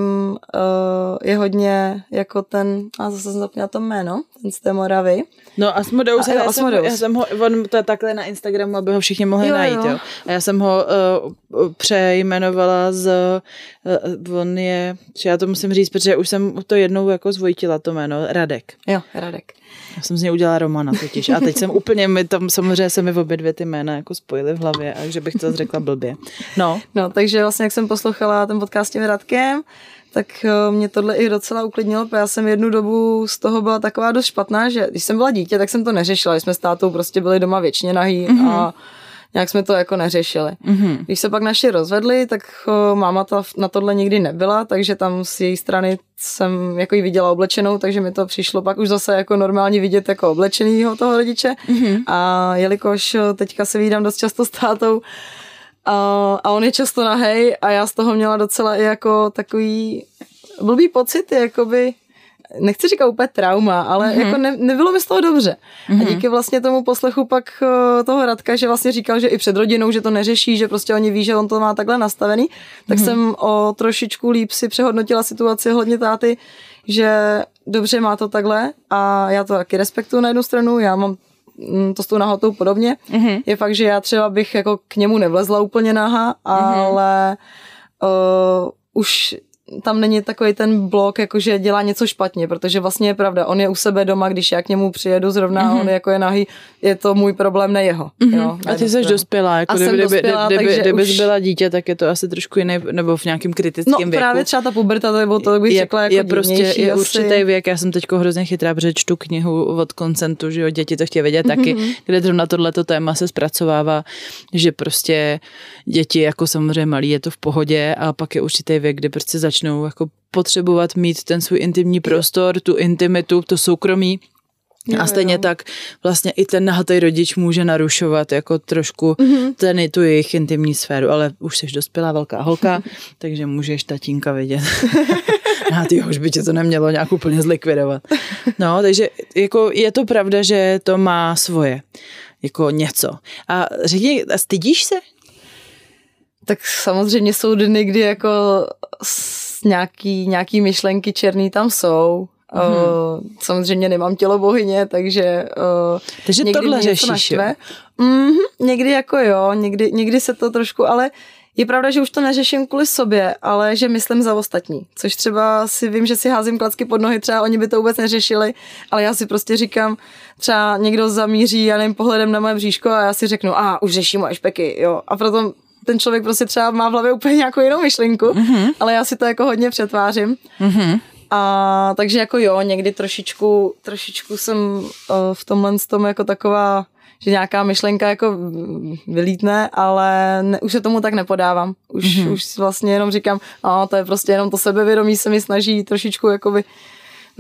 uh, je hodně jako ten, a zase jsem zapomněla to jméno, ten z té Moravy. No Asmodeus, a, já, Asmodeus. Jsem, já jsem ho, on to je takhle na Instagramu, aby ho všichni mohli jo, najít, jo. jo. A já jsem ho uh, přejmenovala z, uh, on je, já to musím říct, protože už jsem to jednou jako zvojtila to jméno, Radek. Jo, Radek. Já jsem z něj udělala Romana totiž. A teď jsem úplně, mi tam samozřejmě se mi v obě dvě ty jména jako spojily v hlavě, a že bych to řekla blbě. No. No, takže vlastně, jak jsem poslouchala ten podcast s Radkem, tak eh, mě tohle i docela uklidnilo, protože já jsem jednu dobu z toho byla taková dost špatná, že když jsem byla dítě, tak jsem to neřešila, jsme s tátou prostě byli doma věčně nahý mm-hmm. a nějak jsme to jako neřešili. Mm-hmm. Když se pak naši rozvedli, tak uh, máma ta, na tohle nikdy nebyla, takže tam z její strany jsem jako ji viděla oblečenou, takže mi to přišlo pak už zase jako normálně vidět jako oblečenýho toho rodiče. Mm-hmm. A jelikož eh, teďka se vídám dost často s tátou, a, a on je často nahej a já z toho měla docela i jako takový blbý pocit, jakoby nechci říkat úplně trauma, ale mm-hmm. jako ne, nebylo mi z toho dobře. Mm-hmm. A mhm. díky vlastně tomu poslechu pak uh, toho Radka, že vlastně říkal, že i před rodinou, že to neřeší, že prostě oni ví, že on to má takhle nastavený, tak mm-hmm. jsem o trošičku líp si přehodnotila situaci hodně táty, že dobře má to takhle a já to taky respektuju na jednu stranu, já mám to s tou nahotou podobně. Mm-hmm. Je fakt, že já třeba bych jako k němu nevlezla úplně naha, mm-hmm. ale uh, už tam není takový ten blok, jako že dělá něco špatně, protože vlastně je pravda, on je u sebe doma, když já k němu přijedu zrovna, mm-hmm. on je jako je nahý, je to můj problém, ne jeho. Mm-hmm. Jo, ne a ty jsi dospělá, jako kdyby, kdyby, dospělá, kdyby, kdyby, kdyby už... byla dítě, tak je to asi trošku jiný, nebo v nějakém kritickém no, věku. No právě třeba ta puberta, to, to bych je, řekla jako Je prostě je určitý věk, já jsem teď hrozně chytrá, protože čtu knihu od koncentu, že jo, děti to chtějí vědět mm-hmm. taky, mhm. kde zrovna tohleto téma se zpracovává, že prostě děti jako samozřejmě malí je to v pohodě a pak je určitý věk, kdy prostě začnou jako potřebovat mít ten svůj intimní prostor, tu intimitu, to soukromí. Jo, a stejně jo. tak vlastně i ten nahatý rodič může narušovat jako trošku mm-hmm. ten, tu jejich intimní sféru, ale už jsi dospělá velká holka, takže můžeš tatínka vidět. A ty už by tě to nemělo nějak úplně zlikvidovat. No, takže jako je to pravda, že to má svoje, jako něco. A řekni, a stydíš se? Tak samozřejmě jsou dny, kdy jako nějaký, nějaký myšlenky černý tam jsou. Mm-hmm. Uh, samozřejmě nemám tělo bohyně, takže uh, takže někdy tohle řešíš, jo? Mm-hmm, někdy jako jo, někdy, někdy se to trošku, ale je pravda, že už to neřeším kvůli sobě, ale že myslím za ostatní. Což třeba si vím, že si házím klacky pod nohy, třeba oni by to vůbec neřešili, ale já si prostě říkám, třeba někdo zamíří, já nevím, pohledem na moje bříško a já si řeknu, a už řeším moje špeky, jo. A proto ten člověk prostě třeba má v hlavě úplně nějakou jinou myšlenku, mm-hmm. ale já si to jako hodně přetvářím. Mm-hmm. A takže jako jo, někdy trošičku, trošičku jsem uh, v tomhle tom jako taková, že nějaká myšlenka jako vylítne, ale ne, už se tomu tak nepodávám. Už, mm-hmm. už vlastně jenom říkám, a to je prostě jenom to sebevědomí se mi snaží trošičku jakoby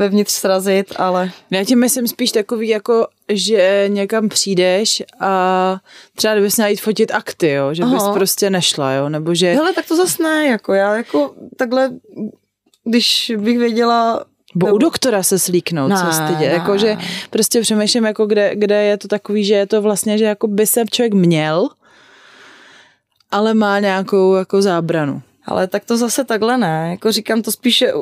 vevnitř srazit, ale... Já ti myslím spíš takový jako, že někam přijdeš a třeba kdybys měla jít fotit akty, jo, že bys Aha. prostě nešla, jo, nebo že... Hele, tak to zase ne, jako já jako takhle, když bych věděla, Bo u doktora se slíknout, ne, co stydě. Jako, že prostě přemýšlím, jako kde, kde je to takový, že je to vlastně, že jako by se člověk měl, ale má nějakou jako zábranu. Ale tak to zase takhle ne. Jako říkám, to spíše uh,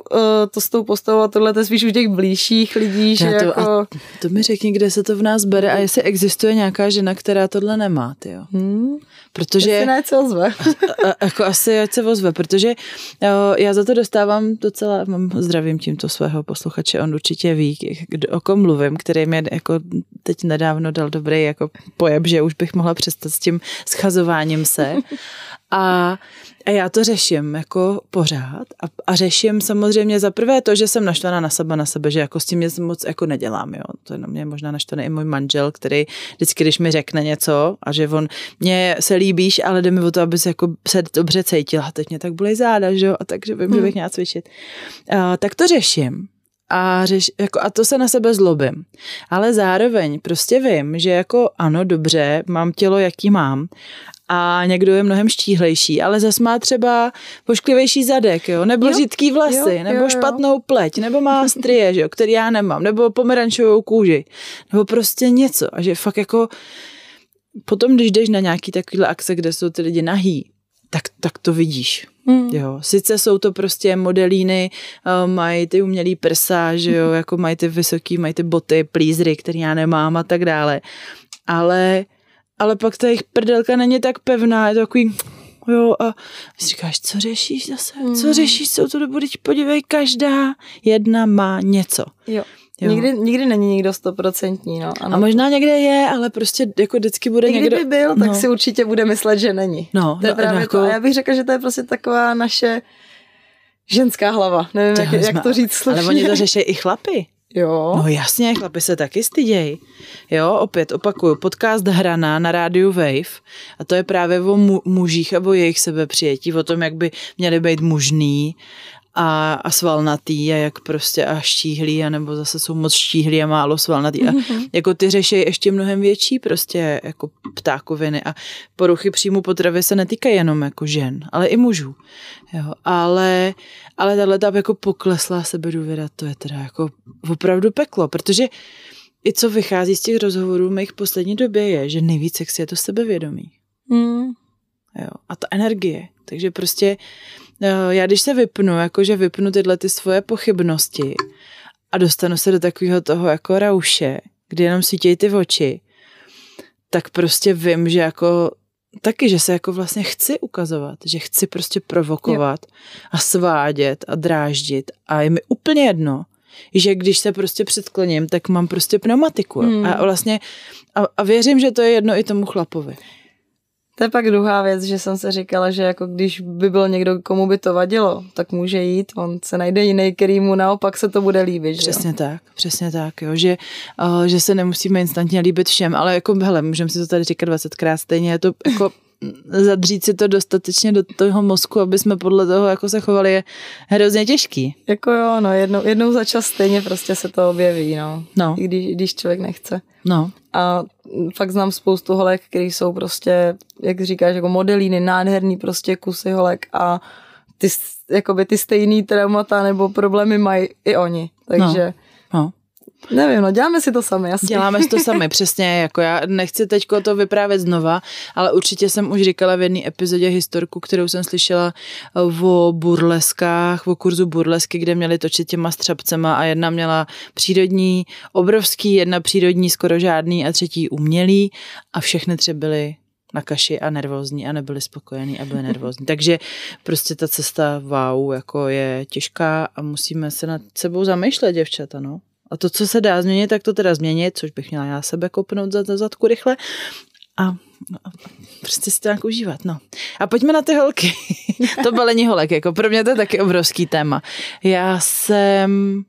to s tou postavou a tohle to je spíš u těch blížších lidí, že to, jako... to mi řekni, kde se to v nás bere a jestli existuje nějaká žena, která tohle nemá, ty jo. Hmm. Protože... Jestli ne, co ozve. a, jako asi ať se ozve, protože jo, já za to dostávám docela, mám zdravím tímto svého posluchače, on určitě ví, o kom mluvím, který mě jako teď nedávno dal dobrý jako pojeb, že už bych mohla přestat s tím schazováním se. A, a já to řeším jako pořád a, a řeším samozřejmě za prvé to, že jsem naštvaná na sebe, na sebe, že jako s tím nic moc jako nedělám, jo. To je na mě možná naštvaný i můj manžel, který vždycky, když mi řekne něco a že on, mě se líbíš, ale jde mi o to, aby se jako se dobře cítila. Teď mě tak bolí záda, že jo, a takže vím, hmm. že bych měla cvičit. A, tak to řeším a, řeš, jako, a to se na sebe zlobím. Ale zároveň prostě vím, že jako ano, dobře, mám tělo, jaký mám a někdo je mnohem štíhlejší, ale zas má třeba pošklivější zadek, jo, nebo jo, řídký vlasy, jo, nebo jo, jo. špatnou pleť, nebo má strie, že jo, který já nemám, nebo pomerančovou kůži, nebo prostě něco a že fakt jako potom, když jdeš na nějaký takovýhle akce, kde jsou ty lidi nahý, tak, tak to vidíš. Hmm. Jo. Sice jsou to prostě modelíny, eh, mají ty umělý prsa, že jo, jako mají ty vysoký, mají ty boty, plízry, které já nemám a tak dále. Ale ale pak ta jejich prdelka není tak pevná, je to takový jo, a si říkáš, co řešíš zase, mm. co řešíš co to dobu, teď podívej, každá jedna má něco. Jo. Jo. Nikdy, nikdy není nikdo stoprocentní, no. Ano. A možná někde je, ale prostě jako vždycky bude někdo... Kdyby byl, tak no. si určitě bude myslet, že není. No, to je no, právě jako... to. A já bych řekla, že to je prostě taková naše ženská hlava. Nevím, jak, jak to říct slušně. Ale oni to řeší i chlapy. Jo. No jasně, chlapi se taky stydějí. Jo, opět opakuju, podcast Hrana na rádiu Wave a to je právě o mu- mužích a o jejich sebepřijetí, o tom, jak by měli být mužný a, a svalnatý a jak prostě a štíhlý, a nebo zase jsou moc štíhlí a málo svalnatý. A mm-hmm. jako ty řeší ještě mnohem větší prostě jako ptákoviny a poruchy příjmu potravy se netýkají jenom jako žen, ale i mužů. Jo, ale, ale tahle ta jako pokleslá sebedůvěra, to je teda jako opravdu peklo, protože i co vychází z těch rozhovorů mých poslední době je, že nejvíc sex je to sebevědomí. Mm. Jo, a ta energie. Takže prostě já když se vypnu, jakože vypnu tyhle ty svoje pochybnosti a dostanu se do takového toho jako rauše, kdy jenom svítějí ty oči, tak prostě vím, že jako taky, že se jako vlastně chci ukazovat, že chci prostě provokovat jo. a svádět a dráždit a je mi úplně jedno, že když se prostě předkloním, tak mám prostě pneumatiku. Hmm. A vlastně a, a věřím, že to je jedno i tomu chlapovi. To je pak druhá věc, že jsem se říkala, že jako když by byl někdo, komu by to vadilo, tak může jít, on se najde jiný, který mu naopak se to bude líbit. Přesně jo? tak, přesně tak, jo, že, uh, že se nemusíme instantně líbit všem, ale jako, hele, můžeme si to tady říkat 20krát, stejně je to jako zadřít si to dostatečně do toho mozku, aby jsme podle toho jako se chovali, je hrozně těžký. Jako jo, no, jednou, jednou za čas stejně prostě se to objeví, no. no. I když, když člověk nechce. No. A fakt znám spoustu holek, které jsou prostě, jak říkáš, jako modelíny, nádherný prostě kusy holek a ty, jakoby ty stejný traumata nebo problémy mají i oni. Takže no. No. Nevím, no děláme si to sami, jasně. Děláme si to sami, přesně, jako já nechci teď to vyprávět znova, ale určitě jsem už říkala v jedné epizodě historku, kterou jsem slyšela o burleskách, o kurzu burlesky, kde měli točit těma střapcema a jedna měla přírodní, obrovský, jedna přírodní, skoro žádný a třetí umělý a všechny tři byly na kaši a nervózní a nebyli spokojení a byli nervózní. Takže prostě ta cesta wow, jako je těžká a musíme se nad sebou zamýšlet, děvčata, no. A to, co se dá změnit, tak to teda změnit, což bych měla já sebe kopnout za, za zadku rychle. A, a prostě si to nějak užívat, no. A pojďme na ty holky. to balení holek, jako pro mě to je taky obrovský téma. Já jsem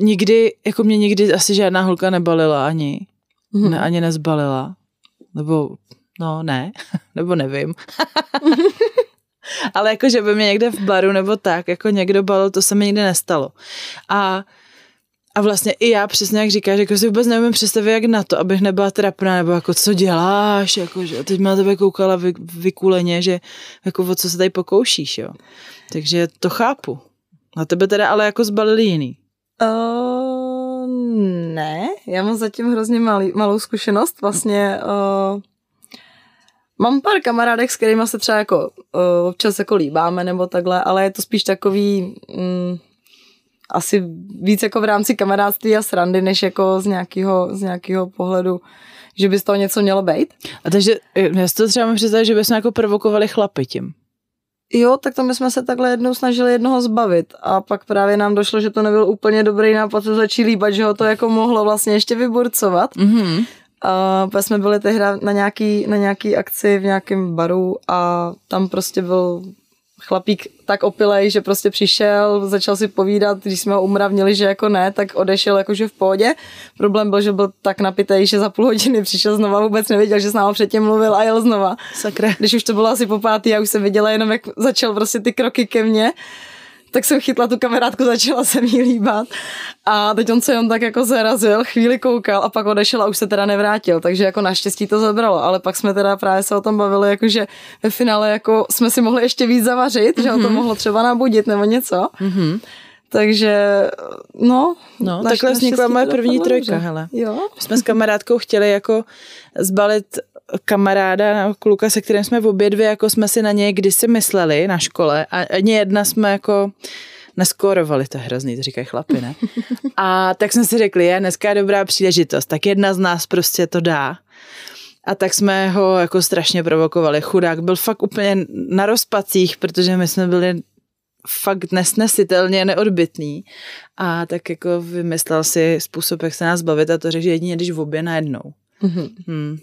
nikdy, jako mě nikdy asi žádná holka nebalila ani. Mm-hmm. Ne, ani nezbalila. Nebo, no ne, nebo nevím. Ale jako, že by mě někde v baru nebo tak, jako někdo balil, to se mi nikdy nestalo. A a vlastně i já přesně jak říkáš, jako si vůbec nevím představit, jak na to, abych nebyla trapná, nebo jako co děláš, jako, že teď na tebe koukala vy, vykuleně, že jako o co se tady pokoušíš, jo. Takže to chápu. Na tebe teda ale jako zbalili jiný. Uh, ne, já mám zatím hrozně malý, malou zkušenost. Vlastně uh, mám pár kamarádek, s kterými se třeba jako uh, občas jako líbáme nebo takhle, ale je to spíš takový... Um, asi víc jako v rámci kamarádství a srandy, než jako z nějakého, z nějakého pohledu, že by z toho něco mělo být. A takže já si to třeba mám představit, že bychom jako provokovali chlapy tím. Jo, tak to my jsme se takhle jednou snažili jednoho zbavit a pak právě nám došlo, že to nebyl úplně dobrý nápad se začít líbat, že ho to jako mohlo vlastně ještě vyburcovat. Mm-hmm. A pak jsme byli tehdy na nějaký, na nějaký akci v nějakém baru a tam prostě byl chlapík tak opilej, že prostě přišel, začal si povídat, když jsme ho umravnili, že jako ne, tak odešel jakože v pohodě. Problém byl, že byl tak napitej, že za půl hodiny přišel znova, vůbec nevěděl, že s námi předtím mluvil a jel znova. Sakra. Když už to bylo asi po pátý, já už jsem viděla jenom, jak začal prostě ty kroky ke mně tak jsem chytla tu kamerátku, začala se mi líbat. A teď on se jen tak jako zarazil, chvíli koukal a pak odešel a už se teda nevrátil, takže jako naštěstí to zabralo, ale pak jsme teda právě se o tom bavili, jakože ve finále jako jsme si mohli ještě víc zavařit, mm-hmm. že ho to mhm. mohlo třeba nabudit nebo něco. Mm-hmm. Takže, no. No, takhle vznikla moje první trojka, hele. Jo. My jsme s kamarádkou chtěli jako zbalit kamaráda, kluka, se kterým jsme v obě dvě, jako jsme si na něj kdysi mysleli na škole a ani jedna jsme jako neskorovali, to je hrozný, to říkají chlapi, ne? A tak jsme si řekli, je, dneska je dobrá příležitost, tak jedna z nás prostě to dá. A tak jsme ho jako strašně provokovali. Chudák byl fakt úplně na rozpacích, protože my jsme byli fakt nesnesitelně neodbitný. A tak jako vymyslel si způsob, jak se nás bavit a to řekl, že jedině když v obě najednou. Mm-hmm. Hmm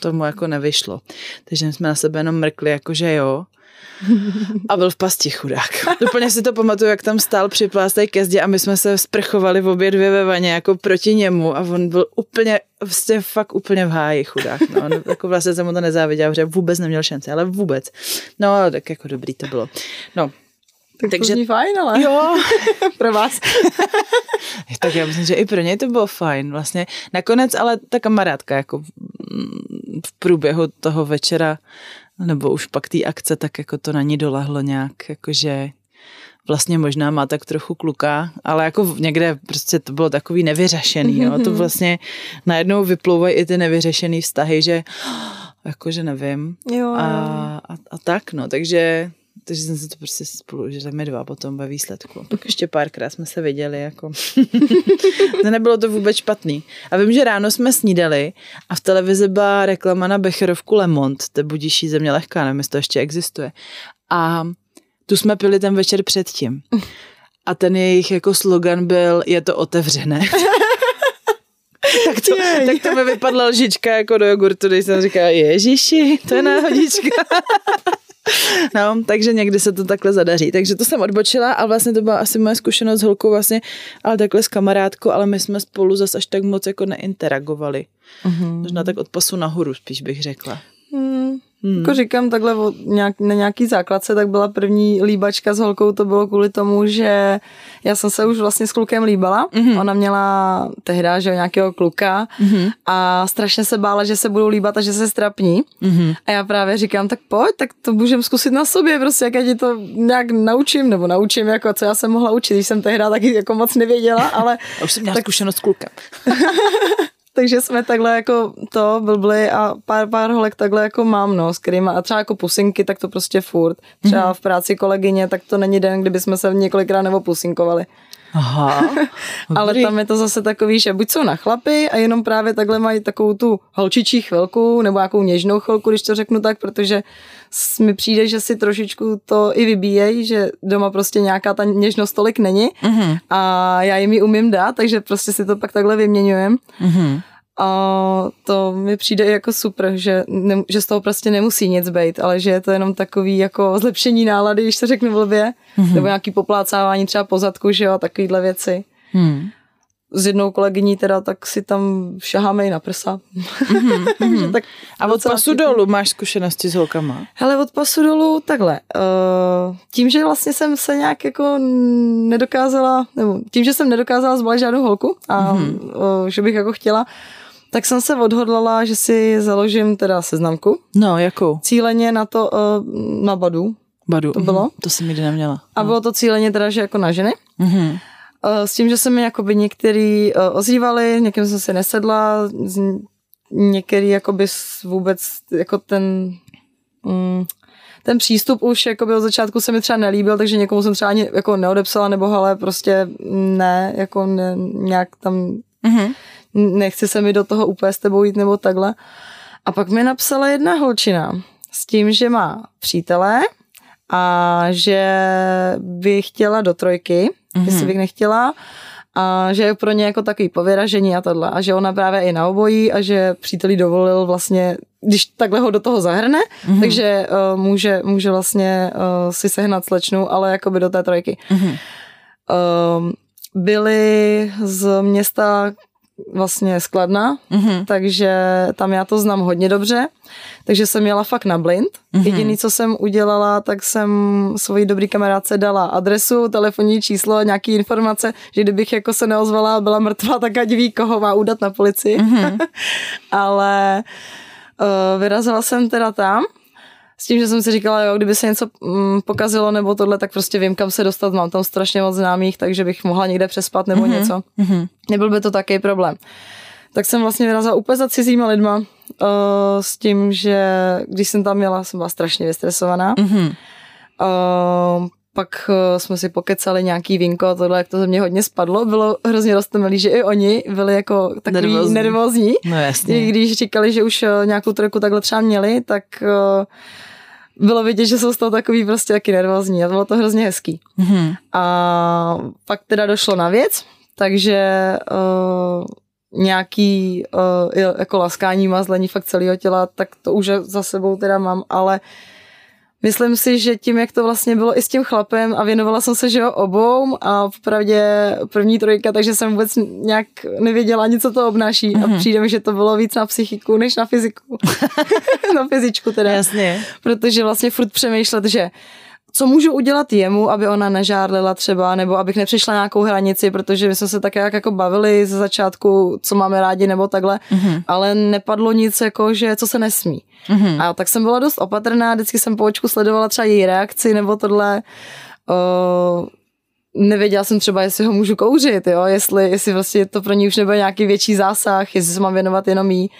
tomu jako nevyšlo. Takže jsme na sebe jenom mrkli, jakože jo. A byl v pasti chudák. Úplně si to pamatuju, jak tam stál připlástej ke zdi a my jsme se sprchovali v obě dvě ve vaně jako proti němu a on byl úplně, vlastně fakt úplně v háji chudák. No. no jako vlastně jsem mu to nezáviděl, že vůbec neměl šanci, ale vůbec. No, tak jako dobrý to bylo. No, tak Takže, to fajn, ale jo. pro vás. tak já myslím, že i pro něj to bylo fajn. Vlastně nakonec, ale ta kamarádka jako v průběhu toho večera nebo už pak té akce, tak jako to na ní dolehlo nějak, jakože vlastně možná má tak trochu kluka, ale jako někde prostě to bylo takový nevyřešený, jo. To vlastně najednou vyplouvají i ty nevyřešený vztahy, že jakože nevím. Jo. A, a, a tak, no, takže takže jsem se to prostě spolu, že jsme dva potom ve výsledku. Pak ještě párkrát jsme se viděli, jako. no nebylo to vůbec špatný. A vím, že ráno jsme snídali a v televizi byla reklama na Becherovku Lemont, to je budíší země lehká, nevím, jestli to ještě existuje. A tu jsme pili ten večer předtím. A ten jejich jako slogan byl, je to otevřené. tak, to, tak to mi vypadla lžička jako do jogurtu, když jsem říkala, ježiši, to je náhodička. No, takže někdy se to takhle zadaří. Takže to jsem odbočila a vlastně to byla asi moje zkušenost s holkou vlastně, ale takhle s kamarádkou, ale my jsme spolu zase až tak moc jako neinteragovali. Možná tak od pasu nahoru spíš bych řekla. Hmm. Hmm. Jako říkám takhle o nějak, na nějaký základce, tak byla první líbačka s holkou, to bylo kvůli tomu, že já jsem se už vlastně s klukem líbala. Mm-hmm. Ona měla tehdy, že nějakého kluka mm-hmm. a strašně se bála, že se budou líbat a že se strapní. Mm-hmm. A já právě říkám, tak pojď, tak to můžeme zkusit na sobě, prostě jak já ti to nějak naučím, nebo naučím, jako co já jsem mohla učit, když jsem tehdy taky jako moc nevěděla, ale... Už jsem měla tak... zkušenost s klukem. takže jsme takhle jako to blbli a pár, pár holek takhle jako mám, no, s kterýma, a třeba jako pusinky, tak to prostě furt. Třeba mm-hmm. v práci kolegyně, tak to není den, kdyby jsme se několikrát nebo pusinkovali. Aha. Ale tam je to zase takový, že buď jsou na chlapy a jenom právě takhle mají takovou tu holčičí chvilku nebo nějakou něžnou chvilku, když to řeknu tak, protože mi přijde, že si trošičku to i vybíjejí, že doma prostě nějaká ta něžnost tolik není mm-hmm. a já jim ji umím dát, takže prostě si to pak takhle vyměňujem. Mm-hmm. A to mi přijde jako super, že, ne, že z toho prostě nemusí nic být, ale že je to jenom takový jako zlepšení nálady, když to řeknu blbě, mm-hmm. nebo nějaký poplácávání třeba pozadku, že jo, takovýhle věci. Mm s jednou kolegyní teda, tak si tam šaháme i na prsa. Mm-hmm. tak a od pasu ty... dolů máš zkušenosti s holkama? Hele, od pasu dolů takhle. Uh, tím, že vlastně jsem se nějak jako nedokázala, nebo tím, že jsem nedokázala zvolit žádnou holku a mm-hmm. uh, že bych jako chtěla, tak jsem se odhodlala, že si založím teda seznamku. No, jakou? Cíleně na to, uh, na Badu. Badu. To bylo. Mm-hmm. To jsem nikdy neměla. A bylo to cíleně teda, že jako na ženy. Mm-hmm. S tím, že se mi jakoby některý ozývali, někým jsem si nesedla, některý jakoby vůbec jako ten mm, ten přístup už jakoby od začátku se mi třeba nelíbil, takže někomu jsem třeba ani jako neodepsala, nebo ale prostě ne, jako ne, nějak tam mm-hmm. Nechci se mi do toho úplně s tebou jít nebo takhle. A pak mi napsala jedna holčina s tím, že má přítele a že by chtěla do trojky, mm-hmm. jestli bych nechtěla a že je pro ně jako takový povyražení a tohle a že ona právě i na obojí a že přítelí dovolil vlastně, když takhle ho do toho zahrne, mm-hmm. takže uh, může, může vlastně uh, si sehnat slečnu, ale jakoby do té trojky. Mm-hmm. Uh, byli z města vlastně skladna, mm-hmm. takže tam já to znám hodně dobře, takže jsem jela fakt na blind. Mm-hmm. Jediný, co jsem udělala, tak jsem svojí dobrý kamarádce dala adresu, telefonní číslo, nějaký informace, že kdybych jako se neozvala a byla mrtvá, tak ať ví, koho má udat na policii. Mm-hmm. Ale uh, vyrazila jsem teda tam s tím, že jsem si říkala, jo, kdyby se něco mm, pokazilo nebo tohle, tak prostě vím, kam se dostat. Mám tam strašně moc známých, takže bych mohla někde přespat nebo mm-hmm. něco. Mm-hmm. Nebyl by to taky problém. Tak jsem vlastně vyrazila úplně za cizíma lidma uh, s tím, že když jsem tam měla, jsem byla strašně vystresovaná. Mm-hmm. Uh, pak uh, jsme si pokecali nějaký vínko a tohle, jak to ze mě hodně spadlo. Bylo hrozně rostomilý, že i oni byli jako takový nervózní. nervózní. No jasně. I když říkali, že už uh, nějakou trojku takhle třeba měli, tak uh, bylo vidět, že jsou z toho takový prostě taky nervózní a bylo to hrozně hezký. Mm-hmm. A pak teda došlo na věc, takže uh, nějaký uh, jako laskání, mazlení fakt celého těla, tak to už za sebou teda mám, ale uh, myslím si, že tím, jak to vlastně bylo i s tím chlapem a věnovala jsem se, že jo, obou a vpravdě první trojka, takže jsem vůbec nějak nevěděla ani, co to obnáší mm-hmm. a mhm. přijde mi, že to bylo víc na psychiku, než na fyziku. na fyzičku teda. Jasně. Protože vlastně furt přemýšlet, že co můžu udělat jemu, aby ona nežárlila třeba, nebo abych nepřišla nějakou hranici, protože my jsme se tak jak jako bavili ze začátku, co máme rádi nebo takhle, mm-hmm. ale nepadlo nic jako, že co se nesmí. Mm-hmm. A tak jsem byla dost opatrná, vždycky jsem po očku sledovala třeba její reakci nebo tohle. Uh, nevěděla jsem třeba, jestli ho můžu kouřit, jo, jestli, jestli vlastně to pro ní už nebude nějaký větší zásah, jestli se mám věnovat jenom jí.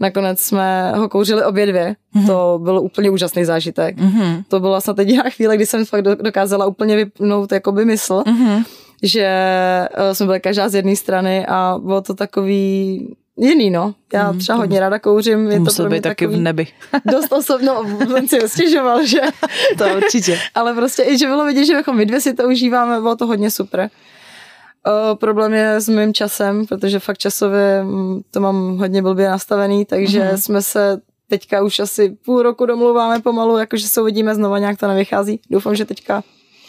Nakonec jsme ho kouřili obě dvě. Mm-hmm. To byl úplně úžasný zážitek. Mm-hmm. To byla snad jediná chvíle, kdy jsem fakt dokázala úplně vypnout jakoby mysl, mm-hmm. že uh, jsme byli každá z jedné strany a bylo to takový jiný, no. Já mhm, třeba hodně ráda kouřím. Je to musel být taky v nebi. dost osobno, on si stěžoval, že? to určitě. Ale prostě i, že bylo vidět, že jako my dvě si to užíváme, bylo to hodně super. O, problém je s mým časem, protože fakt časově mm, to mám hodně blbě nastavený, takže mm-hmm. jsme se teďka už asi půl roku domluváme pomalu, jakože se uvidíme znova, nějak to nevychází. Doufám, že teďka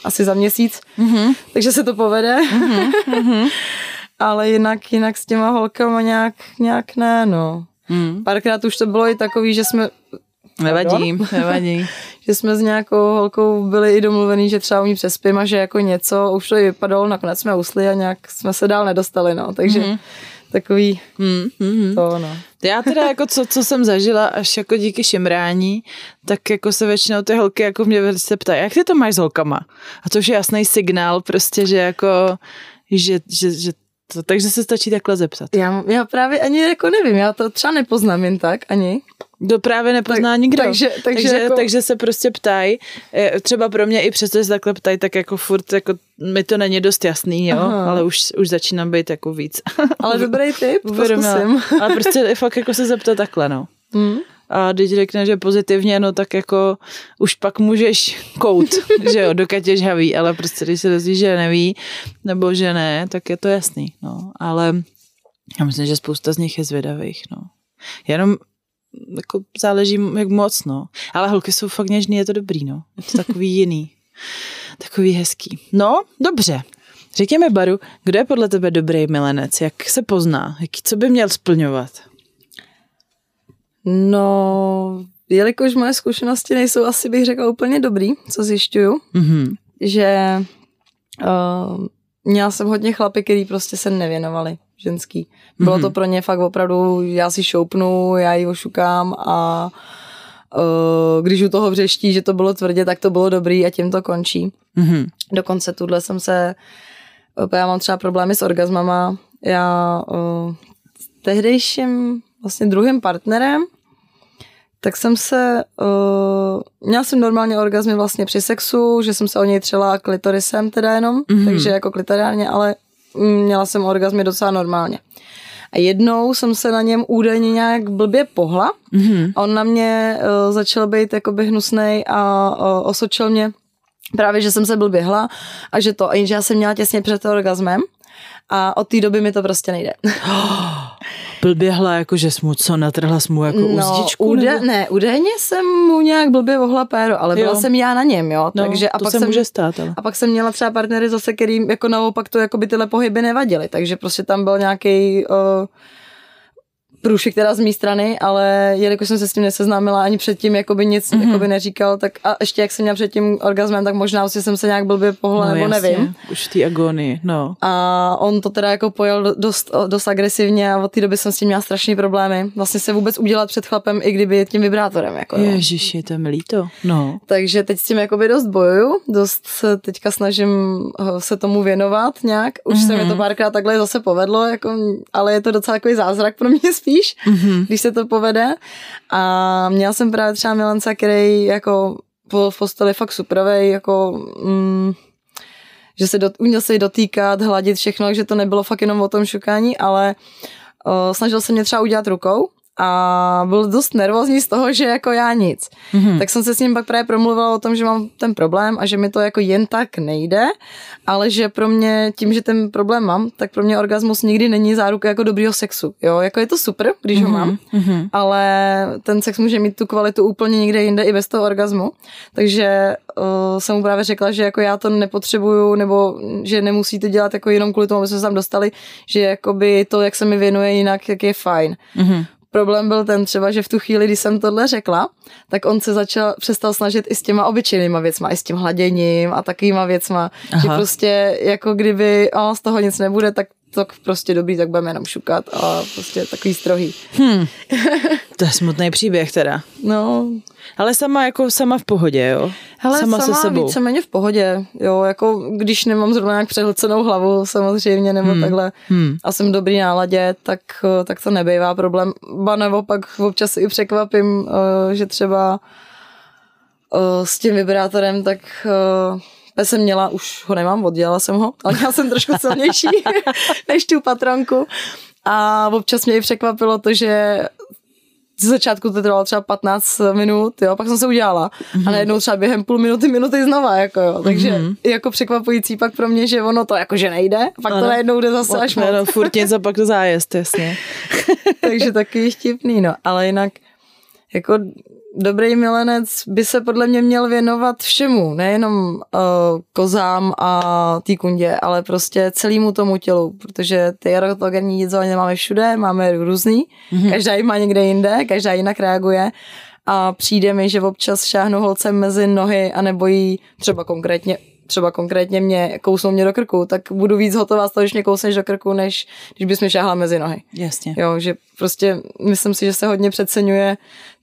asi za měsíc, mm-hmm. takže se to povede. Mm-hmm. ale jinak, jinak s těma holkama nějak, nějak ne, no. Hmm. Párkrát už to bylo i takový, že jsme Nevadí, nevadí. že jsme s nějakou holkou byli i domluvený, že třeba u ní přespím a že jako něco, už to i vypadalo, nakonec jsme usli a nějak jsme se dál nedostali, no, takže mm-hmm. takový mm-hmm. to, no. Já teda jako co, co jsem zažila až jako díky šimrání, tak jako se většinou ty holky jako mě se ptají, jak ty to máš s holkama? A to už je jasný signál prostě, že jako že, že, že to, takže se stačí takhle zeptat. Já, já právě ani jako nevím, já to třeba nepoznám jen tak, ani. To právě nepozná tak, nikdo. Takže, takže, takže, jako... takže se prostě ptají, e, třeba pro mě i přesto, že se takhle ptají, tak jako furt jako mi to není dost jasný, jo, Aha. ale už, už začínám být jako víc. Ale dobrý tip, to Ale prostě fakt jako se zeptat takhle, no. Hmm a když řekne, že pozitivně, no tak jako už pak můžeš kout, že jo, dokud je žhavý, ale prostě když se dozví, že neví, nebo že ne, tak je to jasný, no, ale já myslím, že spousta z nich je zvědavých, no. Jenom jako záleží, jak moc, no. Ale holky jsou fakt něžný, je to dobrý, no. Je to takový jiný. Takový hezký. No, dobře. Řekněme, Baru, kdo je podle tebe dobrý milenec? Jak se pozná? Jaký, co by měl splňovat? No, jelikož moje zkušenosti nejsou asi bych řekla úplně dobrý, co zjišťuju, mm-hmm. že uh, měla jsem hodně chlapy, který prostě se nevěnovali ženský. Bylo mm-hmm. to pro ně fakt opravdu, já si šoupnu, já ji ošukám a uh, když u toho vřeští, že to bylo tvrdě, tak to bylo dobrý a tím to končí. Mm-hmm. Dokonce tuhle jsem se, já mám třeba problémy s orgazmama, já uh, tehdejším vlastně druhým partnerem tak jsem se, uh, měla jsem normálně orgazmy vlastně při sexu, že jsem se o něj třela klitorisem teda jenom, mm-hmm. takže jako klitoriálně, ale měla jsem orgazmy docela normálně. A jednou jsem se na něm údajně nějak blbě pohla mm-hmm. a on na mě uh, začal být jakoby hnusnej a uh, osočil mě právě, že jsem se blbě hla a že to, a jenže já jsem měla těsně před orgazmem a od té doby mi to prostě nejde. blběhla, jako že mu co, natrhla mu jako no, uzdičku? Ude, nebo? Ne, údajně jsem mu nějak blbě vohla péro, ale byla jo. jsem já na něm, jo. No, takže a to pak se jsem, může stát, ale. A pak jsem měla třeba partnery zase, kterým jako naopak to jako by tyhle pohyby nevadily, takže prostě tam byl nějaký uh, průšek teda z mé strany, ale jelikož jsem se s tím neseznámila ani předtím, jakoby nic mm-hmm. jakoby neříkal, tak a ještě jak jsem měla předtím orgasmem, tak možná si jsem se nějak blbě pohla, no, nebo jasně. nevím. Už ty agonii, no. A on to teda jako pojel dost, dost agresivně a od té doby jsem s tím měla strašný problémy. Vlastně se vůbec udělat před chlapem, i kdyby tím vibrátorem. Jako, Ježiši, to je mi líto. No. Takže teď s tím jakoby dost bojuju, dost se teďka snažím se tomu věnovat nějak. Už mm-hmm. se mi to mhm. párkrát takhle zase povedlo, jako, ale je to docela takový zázrak pro mě spíš spíš, mm-hmm. když se to povede. A měla jsem právě třeba milence, který jako v posteli fakt superovej, jako mm, že se do, uměl se jí dotýkat, hladit všechno, takže to nebylo fakt jenom o tom šukání, ale o, snažil se mě třeba udělat rukou a byl dost nervózní z toho, že jako já nic. Mm-hmm. Tak jsem se s ním pak právě promluvila o tom, že mám ten problém a že mi to jako jen tak nejde, ale že pro mě tím, že ten problém mám, tak pro mě orgasmus nikdy není záruka jako dobrýho sexu. Jo, jako je to super, když mm-hmm. ho mhm, mám, mm-hmm. ale ten sex může mít tu kvalitu úplně někde jinde i bez toho orgasmu. Takže uh, jsem mu právě řekla, že jako já to nepotřebuju, nebo že nemusíte dělat jako jenom kvůli tomu, aby jsme se tam dostali, že jakoby to, jak se mi věnuje jinak, jak je fajn. Mm-hmm. Problém byl ten třeba, že v tu chvíli, kdy jsem tohle řekla, tak on se začal, přestal snažit i s těma obyčejnýma věcma, i s tím hladěním a takovýma věcma, Aha. že prostě jako kdyby o, z toho nic nebude, tak tak prostě dobrý, tak budeme jenom šukat a prostě takový strohý. Hmm. To je smutný příběh teda. No. Ale sama jako sama v pohodě, jo? Hele, sama, sama se sebou. víceméně v pohodě, jo, jako když nemám zrovna nějak přehlcenou hlavu samozřejmě, nebo hmm. takhle hmm. a jsem v dobrý náladě, tak, tak to nebývá problém. Ba nebo pak občas i překvapím, eh, že třeba eh, s tím vibrátorem, tak já jsem měla, už ho nemám, oddělala jsem ho, ale já jsem trošku silnější než tu patronku. A občas mě i překvapilo to, že z začátku to trvalo třeba 15 minut, jo, pak jsem se udělala mm-hmm. a najednou třeba během půl minuty, minuty znova, jako jo, takže mm-hmm. jako překvapující pak pro mě, že ono to jakože nejde, pak ano. to najednou jde zase až moc. No, furt něco, pak to zájezd, jasně. takže taky štipný, no, ale jinak jako dobrý milenec by se podle mě měl věnovat všemu, nejenom uh, kozám a té kundě, ale prostě celému tomu tělu, protože ty erotogenní jízdovaně nemáme všude, máme různý, mm-hmm. každá jich má někde jinde, každá jinak reaguje a přijde mi, že občas šáhnu holce mezi nohy a nebo jí třeba konkrétně třeba konkrétně mě kousnou mě do krku, tak budu víc hotová z toho, když mě kousneš do krku, než když bys mi šáhla mezi nohy. Jasně. Jo, že prostě myslím si, že se hodně přeceňuje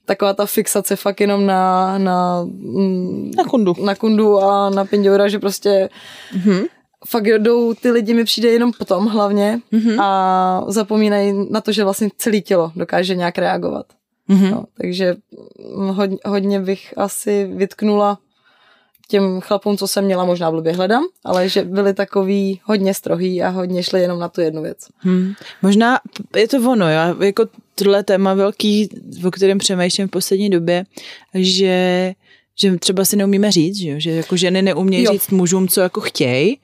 taková ta fixace fakt jenom na, na, mm, na kundu. Na kundu a na pindoura, že prostě mm-hmm. fakt jdou ty lidi mi přijde jenom potom hlavně mm-hmm. a zapomínají na to, že vlastně celé tělo dokáže nějak reagovat. Mm-hmm. No, takže hodně, hodně bych asi vytknula těm chlapům, co jsem měla, možná blbě hledám, ale že byli takový hodně strohý a hodně šli jenom na tu jednu věc. Hmm. Možná je to ono, jo? jako tohle téma velký, o kterém přemýšlím v poslední době, že že třeba si neumíme říct, že, že jako ženy neumějí říct mužům, co jako chtějí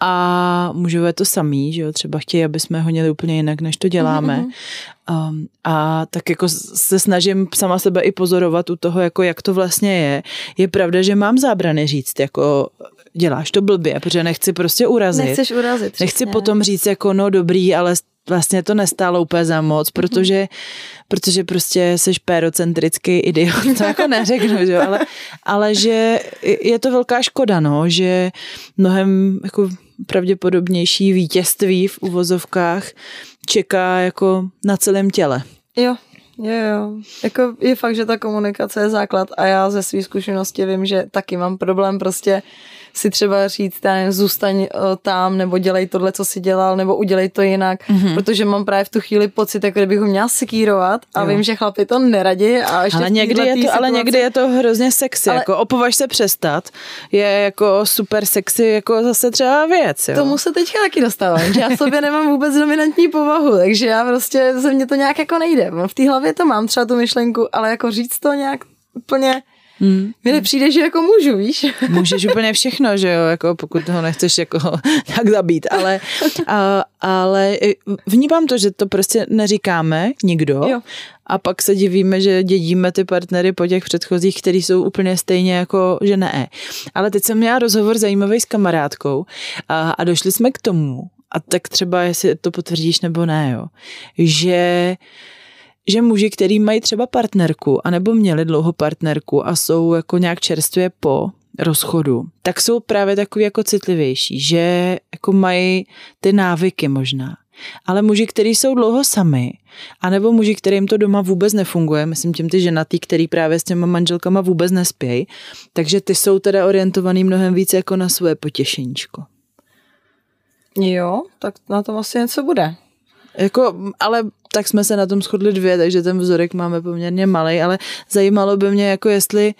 a mužové to samý, že jo, třeba chtějí, aby jsme ho měli úplně jinak, než to děláme. Mm-hmm. Um, a tak jako se snažím sama sebe i pozorovat u toho, jako jak to vlastně je. Je pravda, že mám zábrany říct, jako děláš to blbě, protože nechci prostě urazit. Nechceš urazit. Přesně. Nechci potom říct jako no dobrý, ale vlastně to nestálo úplně za moc, protože, mm-hmm. protože prostě jsi pérocentrický idiot, to jako neřeknu, že? Ale, ale že je to velká škoda, no, že mnohem jako pravděpodobnější vítězství v uvozovkách čeká jako na celém těle. Jo, Jo, jo. Jako je fakt, že ta komunikace je základ a já ze své zkušenosti vím, že taky mám problém prostě si třeba říct, já nevím, zůstaň uh, tam, nebo dělej tohle, co si dělal, nebo udělej to jinak, mm-hmm. protože mám právě v tu chvíli pocit, jako kdybych ho měla sekírovat a jo. vím, že chlapi to neradí a ještě ale někdy, je to, situaci... ale někdy je to hrozně sexy, ale... jako opovaž se přestat, je jako super sexy, jako zase třeba věc. Jo. Tomu se teďka taky dostávám, že já sobě nemám vůbec dominantní povahu, takže já prostě, ze mě to nějak jako nejde. V té hlavě to mám třeba tu myšlenku, ale jako říct to nějak úplně Hmm. Mi nepřijde, že jako můžu, víš? Můžeš úplně všechno, že jo, jako pokud ho nechceš jako tak zabít, ale, a, ale vnímám to, že to prostě neříkáme nikdo jo. a pak se divíme, že dědíme ty partnery po těch předchozích, který jsou úplně stejně jako, že ne. Ale teď jsem měla rozhovor zajímavý s kamarádkou a, a došli jsme k tomu, a tak třeba jestli to potvrdíš nebo ne, jo, že že muži, který mají třeba partnerku, anebo měli dlouho partnerku a jsou jako nějak čerstvě po rozchodu, tak jsou právě takový jako citlivější, že jako mají ty návyky možná. Ale muži, kteří jsou dlouho sami, anebo muži, kterým to doma vůbec nefunguje, myslím tím ty ženatý, který právě s těma manželkama vůbec nespějí, takže ty jsou teda orientovaný mnohem více jako na svoje potěšeníčko. Jo, tak na tom asi něco bude. Jako, ale tak jsme se na tom shodli dvě, takže ten vzorek máme poměrně malý, ale zajímalo by mě, jako jestli,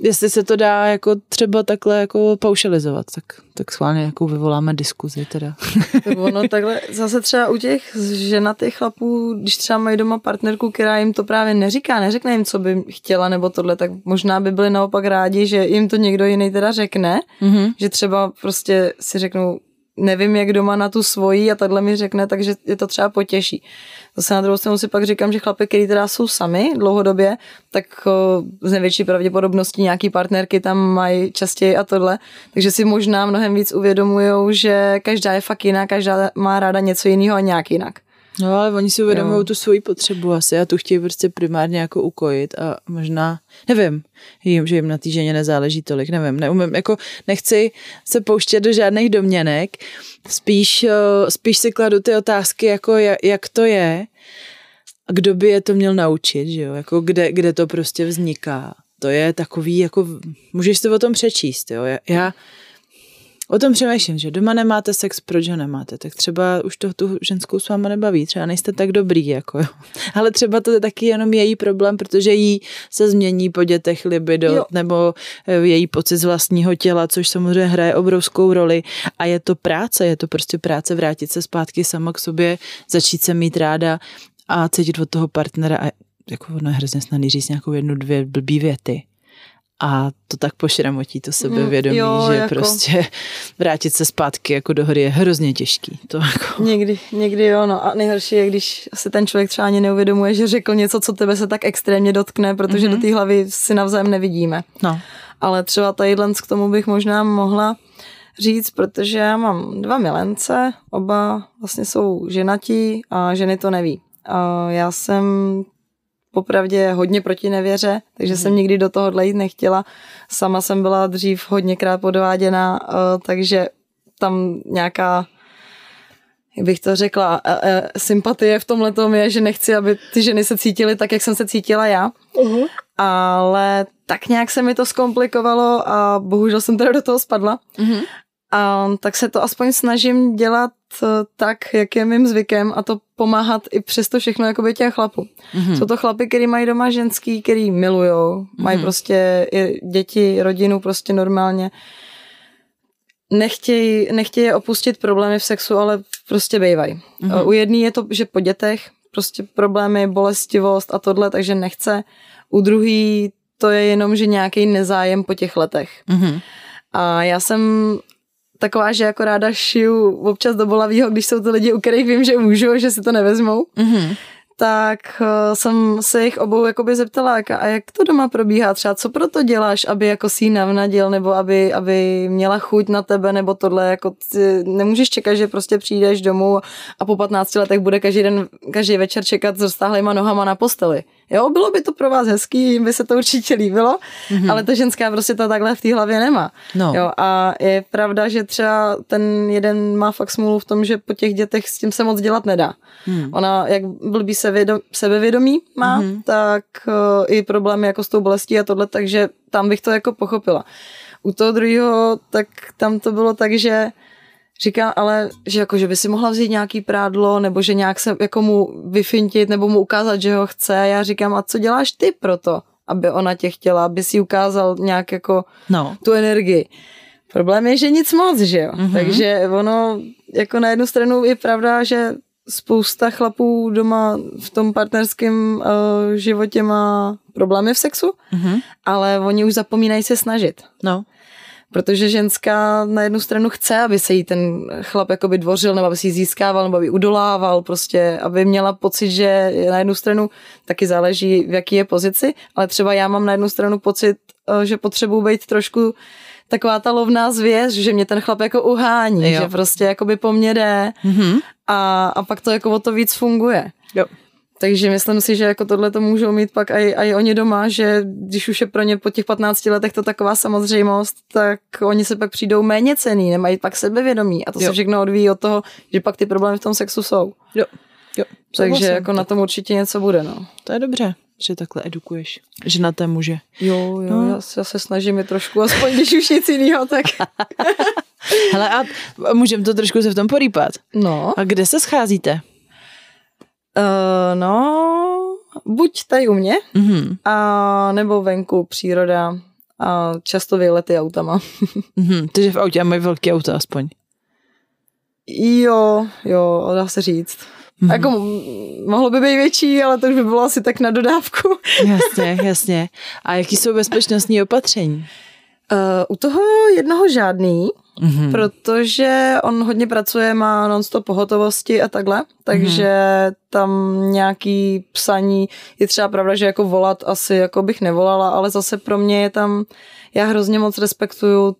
jestli se to dá jako třeba takhle jako paušalizovat, tak, tak schválně jako vyvoláme diskuzi teda. ono takhle, zase třeba u těch ženatých chlapů, když třeba mají doma partnerku, která jim to právě neříká, neřekne jim, co by chtěla nebo tohle, tak možná by byli naopak rádi, že jim to někdo jiný teda řekne, mm-hmm. že třeba prostě si řeknou, nevím, jak doma na tu svoji a takhle mi řekne, takže je to třeba potěší. Zase na druhou stranu si pak říkám, že chlapy, kteří teda jsou sami dlouhodobě, tak z největší pravděpodobností nějaký partnerky tam mají častěji a tohle. Takže si možná mnohem víc uvědomují, že každá je fakt jiná, každá má ráda něco jiného a nějak jinak. No ale oni si uvědomují tu svoji potřebu. Asi a tu chtějí prostě primárně jako ukojit a možná, nevím, jim, že jim na té ženě nezáleží tolik, nevím, neumím, jako nechci se pouštět do žádných domněnek, spíš, eh, spíš si kladu ty otázky, jako jak, to je, a kdo by je to měl naučit, že jo, jako kde, kde to prostě vzniká. To je takový, jako, můžeš si o tom přečíst, jo, já, já o tom přemýšlím, že doma nemáte sex, proč ho nemáte, tak třeba už to tu ženskou s váma nebaví, třeba nejste tak dobrý, jako jo. Ale třeba to je taky jenom její problém, protože jí se změní po dětech libido, jo. nebo eh, její pocit z vlastního těla, což samozřejmě hraje obrovskou roli a je to práce, je to prostě práce vrátit se zpátky sama k sobě, začít se mít ráda a cítit od toho partnera a jako ono je hrozně snadný říct nějakou jednu, dvě blbý věty a to tak pošramotí to sebevědomí, mm, jo, že jako... prostě vrátit se zpátky jako do hry je hrozně těžký. To jako... Někdy, někdy jo, no a nejhorší je, když se ten člověk třeba ani neuvědomuje, že řekl něco, co tebe se tak extrémně dotkne, protože mm-hmm. do té hlavy si navzájem nevidíme. No. Ale třeba tadyhle k tomu bych možná mohla říct, protože já mám dva milence, oba vlastně jsou ženatí a ženy to neví. A já jsem popravdě hodně proti nevěře, takže mm. jsem mhm. nikdy do toho jít nechtěla. Sama jsem byla dřív hodněkrát podváděna, eh, takže tam nějaká jak bych to řekla, e, e, sympatie v tomhle tom je, že nechci, aby ty ženy se cítily tak, jak jsem se cítila já. Uh-huh. Ale tak nějak se mi to zkomplikovalo a bohužel jsem teda do toho spadla. Uh-huh. A tak se to aspoň snažím dělat eh, tak, jak je mým zvykem a to pomáhat i přes to všechno jakoby těch chlapů. Mm-hmm. Jsou to chlapy, který mají doma ženský, který milujou, mm-hmm. mají prostě i děti, rodinu prostě normálně. Nechtějí, nechtějí opustit problémy v sexu, ale prostě bývají. Mm-hmm. U jedný je to, že po dětech prostě problémy, bolestivost a tohle, takže nechce. U druhý to je jenom, že nějaký nezájem po těch letech. Mm-hmm. A já jsem taková, že jako ráda šiju občas do bolavýho, když jsou to lidi, u kterých vím, že můžu, že si to nevezmou. Mm-hmm tak uh, jsem se jich obou jakoby zeptala, a jak to doma probíhá třeba, co pro to děláš, aby jako si navnadil, nebo aby, aby měla chuť na tebe, nebo tohle, jako ty nemůžeš čekat, že prostě přijdeš domů a po 15 letech bude každý den, každý večer čekat s roztáhlejma nohama na posteli. Jo, bylo by to pro vás hezký, jim by se to určitě líbilo, mm-hmm. ale ta ženská prostě to takhle v té hlavě nemá. No. Jo, a je pravda, že třeba ten jeden má fakt smůlu v tom, že po těch dětech s tím se moc dělat nedá. Mm. Ona, jak blbý se vědom, sebevědomí má, mm-hmm. tak uh, i problémy jako s tou bolestí a tohle, takže tam bych to jako pochopila. U toho druhého, tak tam to bylo tak, že Říká ale, že jako, že by si mohla vzít nějaký prádlo, nebo že nějak se jako mu vyfintit, nebo mu ukázat, že ho chce. Já říkám, a co děláš ty pro to, aby ona tě chtěla, aby si ukázal nějak jako no. tu energii. Problém je, že nic moc, že jo. Mm-hmm. Takže ono, jako na jednu stranu je pravda, že spousta chlapů doma v tom partnerském uh, životě má problémy v sexu, mm-hmm. ale oni už zapomínají se snažit. No. Protože ženská na jednu stranu chce, aby se jí ten chlap jakoby dvořil, nebo aby si ji získával, nebo aby udolával, prostě, aby měla pocit, že na jednu stranu taky záleží, v jaký je pozici, ale třeba já mám na jednu stranu pocit, eh, že potřebuji být trošku taková ta lovná zvěř, že mě ten chlap jako uhání, jo. že prostě jakoby po mně jde mm-hmm. a, a pak to jako o to víc funguje. Jo. Takže myslím si, že jako tohle to můžou mít pak i, i oni doma, že když už je pro ně po těch 15 letech to taková samozřejmost, tak oni se pak přijdou méně cený, nemají pak sebevědomí a to jo. se všechno odvíjí od toho, že pak ty problémy v tom sexu jsou. Jo. Jo. Takže jako na tom určitě něco bude, no. To je dobře, že takhle edukuješ že na té muže. Jo, jo, no. já, já se snažím je trošku, aspoň když už nic jiného, tak... Hele, a můžeme to trošku se v tom porýpat. No. A kde se scházíte? Uh, no, buď tady u mě, mm-hmm. a nebo venku příroda a často výlety autama. mm-hmm. Takže v autě mají velké auta aspoň. Jo, jo, dá se říct. Mm-hmm. Jako mohlo by být větší, ale to už by bylo asi tak na dodávku. jasně, jasně. A jaký jsou bezpečnostní opatření? Uh, u toho jednoho žádný, mm-hmm. protože on hodně pracuje, má non-stop pohotovosti a takhle, takže mm-hmm. tam nějaký psaní, je třeba pravda, že jako volat asi jako bych nevolala, ale zase pro mě je tam, já hrozně moc respektuju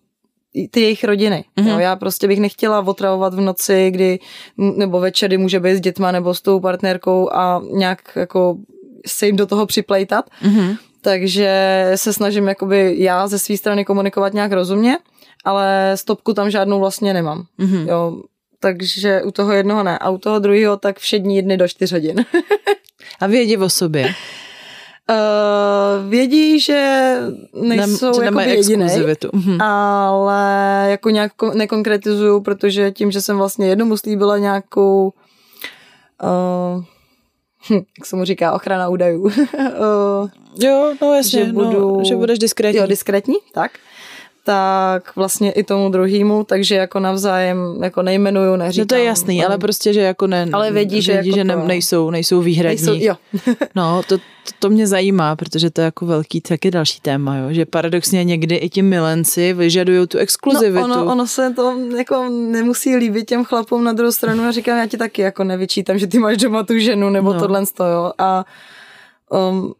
ty jejich rodiny. Mm-hmm. Jo, já prostě bych nechtěla otravovat v noci, kdy, nebo večery může být s dětma nebo s tou partnerkou a nějak jako se jim do toho připlejtat. Mm-hmm. Takže se snažím jakoby já ze své strany komunikovat nějak rozumně, ale stopku tam žádnou vlastně nemám. Mm-hmm. Jo, takže u toho jednoho ne. A u toho druhého tak všední dny do čtyř hodin. a vědí o sobě? Uh, vědí, že nejsou jako jediný, mm-hmm. ale jako nějak nekonkretizuju, protože tím, že jsem vlastně jednomu slíbila nějakou uh, hm, jak se mu říká, ochrana údajů. uh, jo, no jasně, že, no, budu, no, že budeš diskrétní. Jo, diskrétní, tak tak vlastně i tomu druhému, takže jako navzájem jako nejmenuju, neříkám. No to je jasný, ale prostě, že jako ne, ale vědí, že, vědí, jako že ne, nejsou, nejsou výhradní. Nejsou, jo. no, to, to, to, mě zajímá, protože to je jako velký taky další téma, jo? že paradoxně někdy i ti milenci vyžadují tu exkluzivitu. No, ono, ono se to jako nemusí líbit těm chlapům na druhou stranu a říkám, já ti taky jako nevyčítám, že ty máš doma tu ženu nebo no. tohle jo. A um,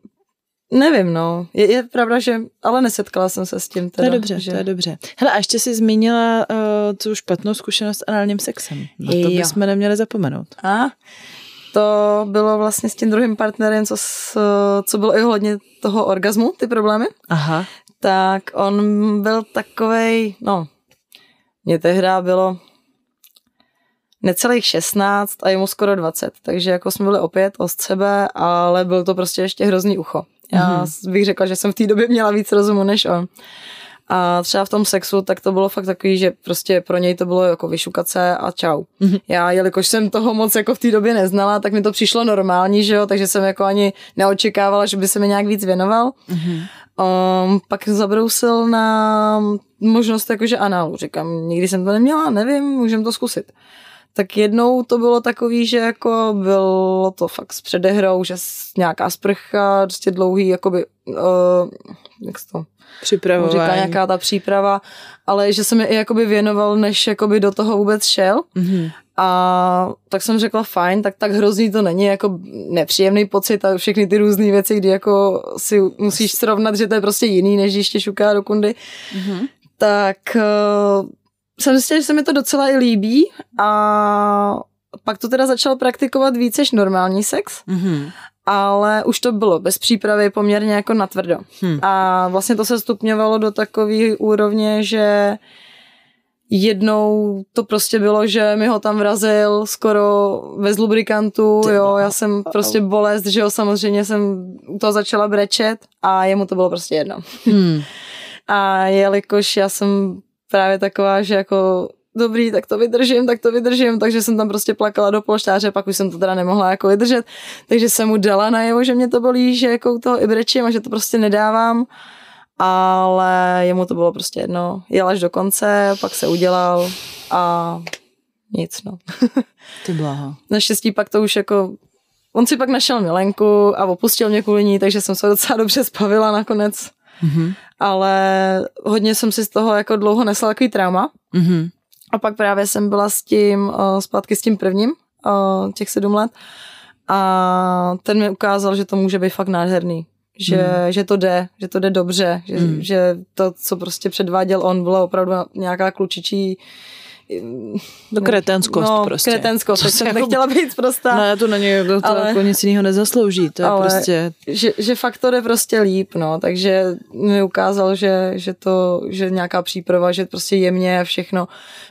Nevím, no. Je, je pravda, že... Ale nesetkala jsem se s tím teda. To je dobře, že... to je dobře. Hele, a ještě jsi zmínila uh, tu špatnou zkušenost s análním sexem. Na to bychom neměli zapomenout. A to bylo vlastně s tím druhým partnerem, co, s, co bylo i hodně toho orgazmu, ty problémy. Aha. Tak on byl takovej, no, mě tehdy bylo necelých 16 a jemu skoro 20, takže jako jsme byli opět od sebe, ale byl to prostě ještě hrozný ucho. Já mm-hmm. bych řekla, že jsem v té době měla víc rozumu než on. A třeba v tom sexu, tak to bylo fakt takový, že prostě pro něj to bylo jako vyšukat se a čau. Mm-hmm. Já, jelikož jsem toho moc jako v té době neznala, tak mi to přišlo normální, že jo, takže jsem jako ani neočekávala, že by se mi nějak víc věnoval. Mm-hmm. Um, pak zabrousil na možnost jakože análu. Říkám, nikdy jsem to neměla, nevím, můžem to zkusit tak jednou to bylo takový, že jako bylo to fakt s předehrou, že nějaká sprcha, prostě dlouhý, jakoby, uh, jak se to Připravování. Říká nějaká ta příprava, ale že se mi i jakoby věnoval, než jakoby do toho vůbec šel. Mm-hmm. A tak jsem řekla fajn, tak tak hrozný to není, jako nepříjemný pocit a všechny ty různé věci, kdy jako si musíš srovnat, že to je prostě jiný, než když tě šuká do kundy. Mm-hmm. Tak uh, jsem zjistila, že se mi to docela i líbí a pak to teda začal praktikovat víc než normální sex, mm-hmm. ale už to bylo bez přípravy poměrně jako natvrdo. Hmm. A vlastně to se stupňovalo do takové úrovně, že jednou to prostě bylo, že mi ho tam vrazil skoro bez lubrikantu, jo, já jsem prostě bolest, že jo, samozřejmě jsem u toho začala brečet a jemu to bylo prostě jedno. Hmm. A jelikož já jsem právě taková, že jako dobrý, tak to vydržím, tak to vydržím, takže jsem tam prostě plakala do polštáře, pak už jsem to teda nemohla jako vydržet, takže jsem mu dala najevo, že mě to bolí, že jako u toho i brečím a že to prostě nedávám, ale jemu to bylo prostě jedno, jel až do konce, pak se udělal a nic, no. Ty blaho. Naštěstí pak to už jako On si pak našel milenku a opustil mě kvůli ní, takže jsem se docela dobře spavila nakonec. Mm-hmm ale hodně jsem si z toho jako dlouho nesla takový trauma. Mm-hmm. A pak právě jsem byla s tím, uh, zpátky s tím prvním, uh, těch sedm let, a ten mi ukázal, že to může být fakt nádherný. Že, mm. že to jde, že to jde dobře, že, mm. že to, co prostě předváděl on, bylo opravdu nějaká klučičí No kretenskost no, prostě. kretenskost, to jsem jako... nechtěla být prostá. Ne, to není, to, to ale, jako nic jiného nezaslouží, to ale, je prostě... Že, že fakt to jde prostě líp, no, takže mi ukázal, že, že to, že nějaká příprava, že prostě jemně a všechno,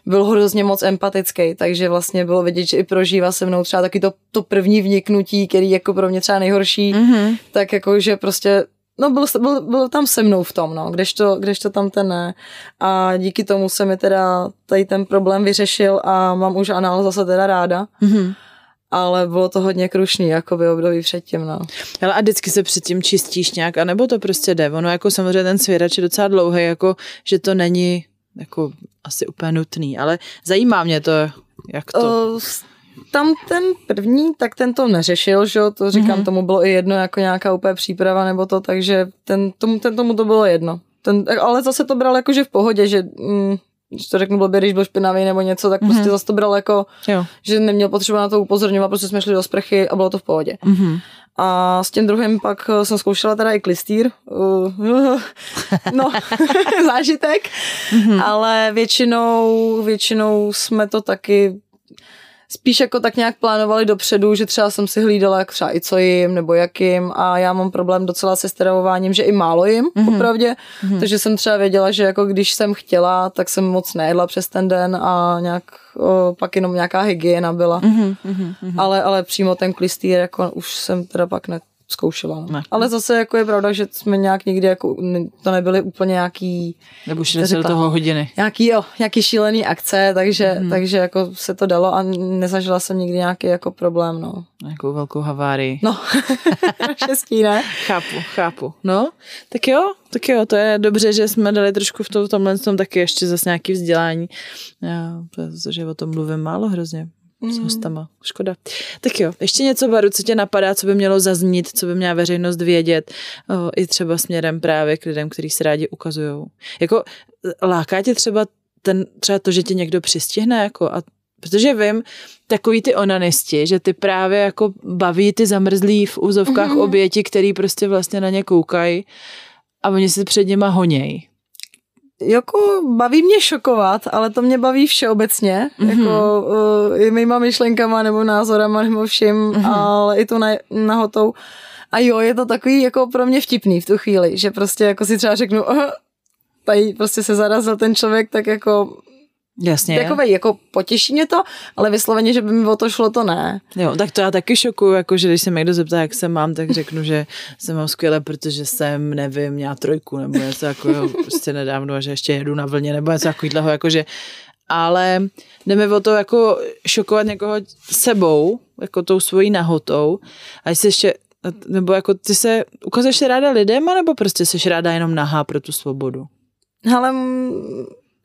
byl hrozně moc empatický, takže vlastně bylo vidět, že i prožívá se mnou třeba taky to, to první vniknutí, který jako pro mě třeba nejhorší, mm-hmm. tak jako, že prostě No byl, byl, byl tam se mnou v tom, no, kdežto, kdežto tam ten ne. A díky tomu se mi teda tady ten problém vyřešil a mám už anál zase teda ráda. Mm-hmm. Ale bylo to hodně krušný, jako by období předtím, no. Ale a vždycky se předtím čistíš nějak, anebo to prostě jde? Ono jako samozřejmě ten svěrač je docela dlouhý, jako že to není jako asi úplně nutný, ale zajímá mě to, jak to... Uh, tam ten první, tak ten to neřešil, že jo, to říkám, mm-hmm. tomu bylo i jedno jako nějaká úplně příprava nebo to, takže ten tomu, ten tomu to bylo jedno. Ten, ale zase to bral jako, že v pohodě, že mm, když to řeknu blbě, když byl špinavý nebo něco, tak mm-hmm. prostě zase to bral jako, jo. že neměl potřebu na to upozorňovat, prostě jsme šli do sprchy a bylo to v pohodě. Mm-hmm. A s tím druhým pak jsem zkoušela teda i klistýr. no, zážitek, mm-hmm. ale většinou, většinou jsme to taky spíš jako tak nějak plánovali dopředu, že třeba jsem si hlídala jak třeba i co jim nebo jakým a já mám problém docela se stravováním, že i málo jim, mm-hmm. popravdě, mm-hmm. takže jsem třeba věděla, že jako když jsem chtěla, tak jsem moc nejedla přes ten den a nějak o, pak jenom nějaká hygiena byla. Mm-hmm. Ale, ale přímo ten klistýr jako už jsem teda pak ne, zkoušela. No. Ne. Ale zase jako je pravda, že jsme nějak nikdy jako, to nebyly úplně nějaký... Nebo šli do toho hodiny. Nějaký, jo, nějaký šílený akce, takže, hmm. takže jako se to dalo a nezažila jsem nikdy nějaký jako problém, no. Nějakou velkou havárii. No, šestí, ne? chápu, chápu. No, tak jo, tak jo, to je dobře, že jsme dali trošku v tom, tomhle tom taky ještě zase nějaký vzdělání, já, protože o tom mluvím málo hrozně s mm. hostama. Škoda. Tak jo, ještě něco, Baru, co tě napadá, co by mělo zaznít, co by měla veřejnost vědět, o, i třeba směrem právě k lidem, kteří se rádi ukazují. Jako láká tě třeba ten, třeba to, že tě někdo přistihne, jako a Protože vím, takový ty onanisti, že ty právě jako baví ty zamrzlý v úzovkách mm-hmm. oběti, který prostě vlastně na ně koukají a oni se před něma honějí jako baví mě šokovat, ale to mě baví všeobecně, mm-hmm. jako uh, i mýma myšlenkama nebo názorama nebo vším, mm-hmm. ale i tu na, nahotou. A jo, je to takový jako pro mě vtipný v tu chvíli, že prostě jako si třeba řeknu, oh, tady prostě se zarazil ten člověk, tak jako Jasně. Takové, jako potěší mě to, ale vysloveně, že by mi o to šlo, to ne. Jo, tak to já taky šokuju, jako že když se mě někdo zeptá, jak se mám, tak řeknu, že se mám skvěle, protože jsem, nevím, měla trojku nebo něco jako, jo, prostě nedávno, že ještě jedu na vlně nebo něco takového, jako že ale jde mi o to jako šokovat někoho sebou, jako tou svojí nahotou a jestli ještě nebo jako ty se ukazuješ ráda lidem, nebo prostě jsi ráda jenom nahá pro tu svobodu? Ale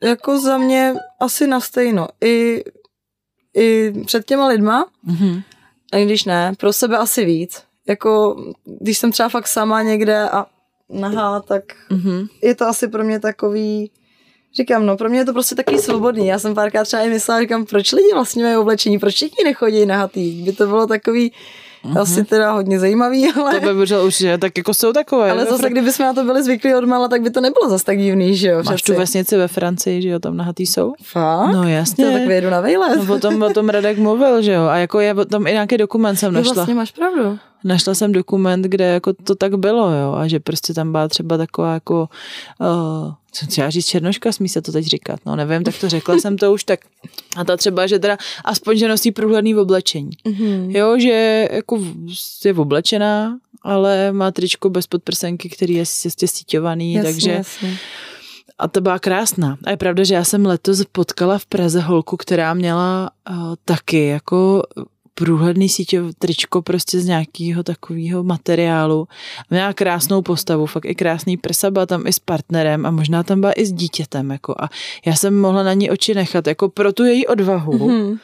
jako za mě asi na stejno. I, i před těma lidma, mm-hmm. a i když ne, pro sebe asi víc. Jako, když jsem třeba fakt sama někde a nahá, tak mm-hmm. je to asi pro mě takový, říkám, no, pro mě je to prostě takový svobodný. Já jsem párkrát třeba i myslela, říkám, proč lidi vlastně mají oblečení, proč všichni nechodí nahatý, by to bylo takový, Uh-huh. Asi teda hodně zajímavý, ale... To by bylo určitě, tak jako jsou takové. Ale zase, kdyby jsme na to byli zvyklí od mala, tak by to nebylo zase tak divný, že jo? Máš tu vesnici ve Francii, že jo, tam nahatý jsou? Fakt? No jasně. To tak vyjedu na vejlet. No potom o tom Radek mluvil, že jo, a jako je tam i nějaký dokument jsem našla. Jo, vlastně máš pravdu našla jsem dokument, kde jako to tak bylo, jo, a že prostě tam byla třeba taková jako, uh, co chci říct, černoška, smí se to teď říkat, no nevím, tak to řekla jsem to už, tak a ta třeba, že teda aspoň, že nosí průhledný v oblečení, mm-hmm. jo, že jako je oblečená, ale má tričko bez podprsenky, který je jistě síťovaný, jasně, takže jasně. A to byla krásná. A je pravda, že já jsem letos potkala v Praze holku, která měla uh, taky jako průhledný síťové tričko prostě z nějakého takového materiálu. Měla krásnou postavu, fakt i krásný prsa, byla tam i s partnerem a možná tam byla i s dítětem. Jako, a já jsem mohla na ní oči nechat, jako pro tu její odvahu. Mm-hmm.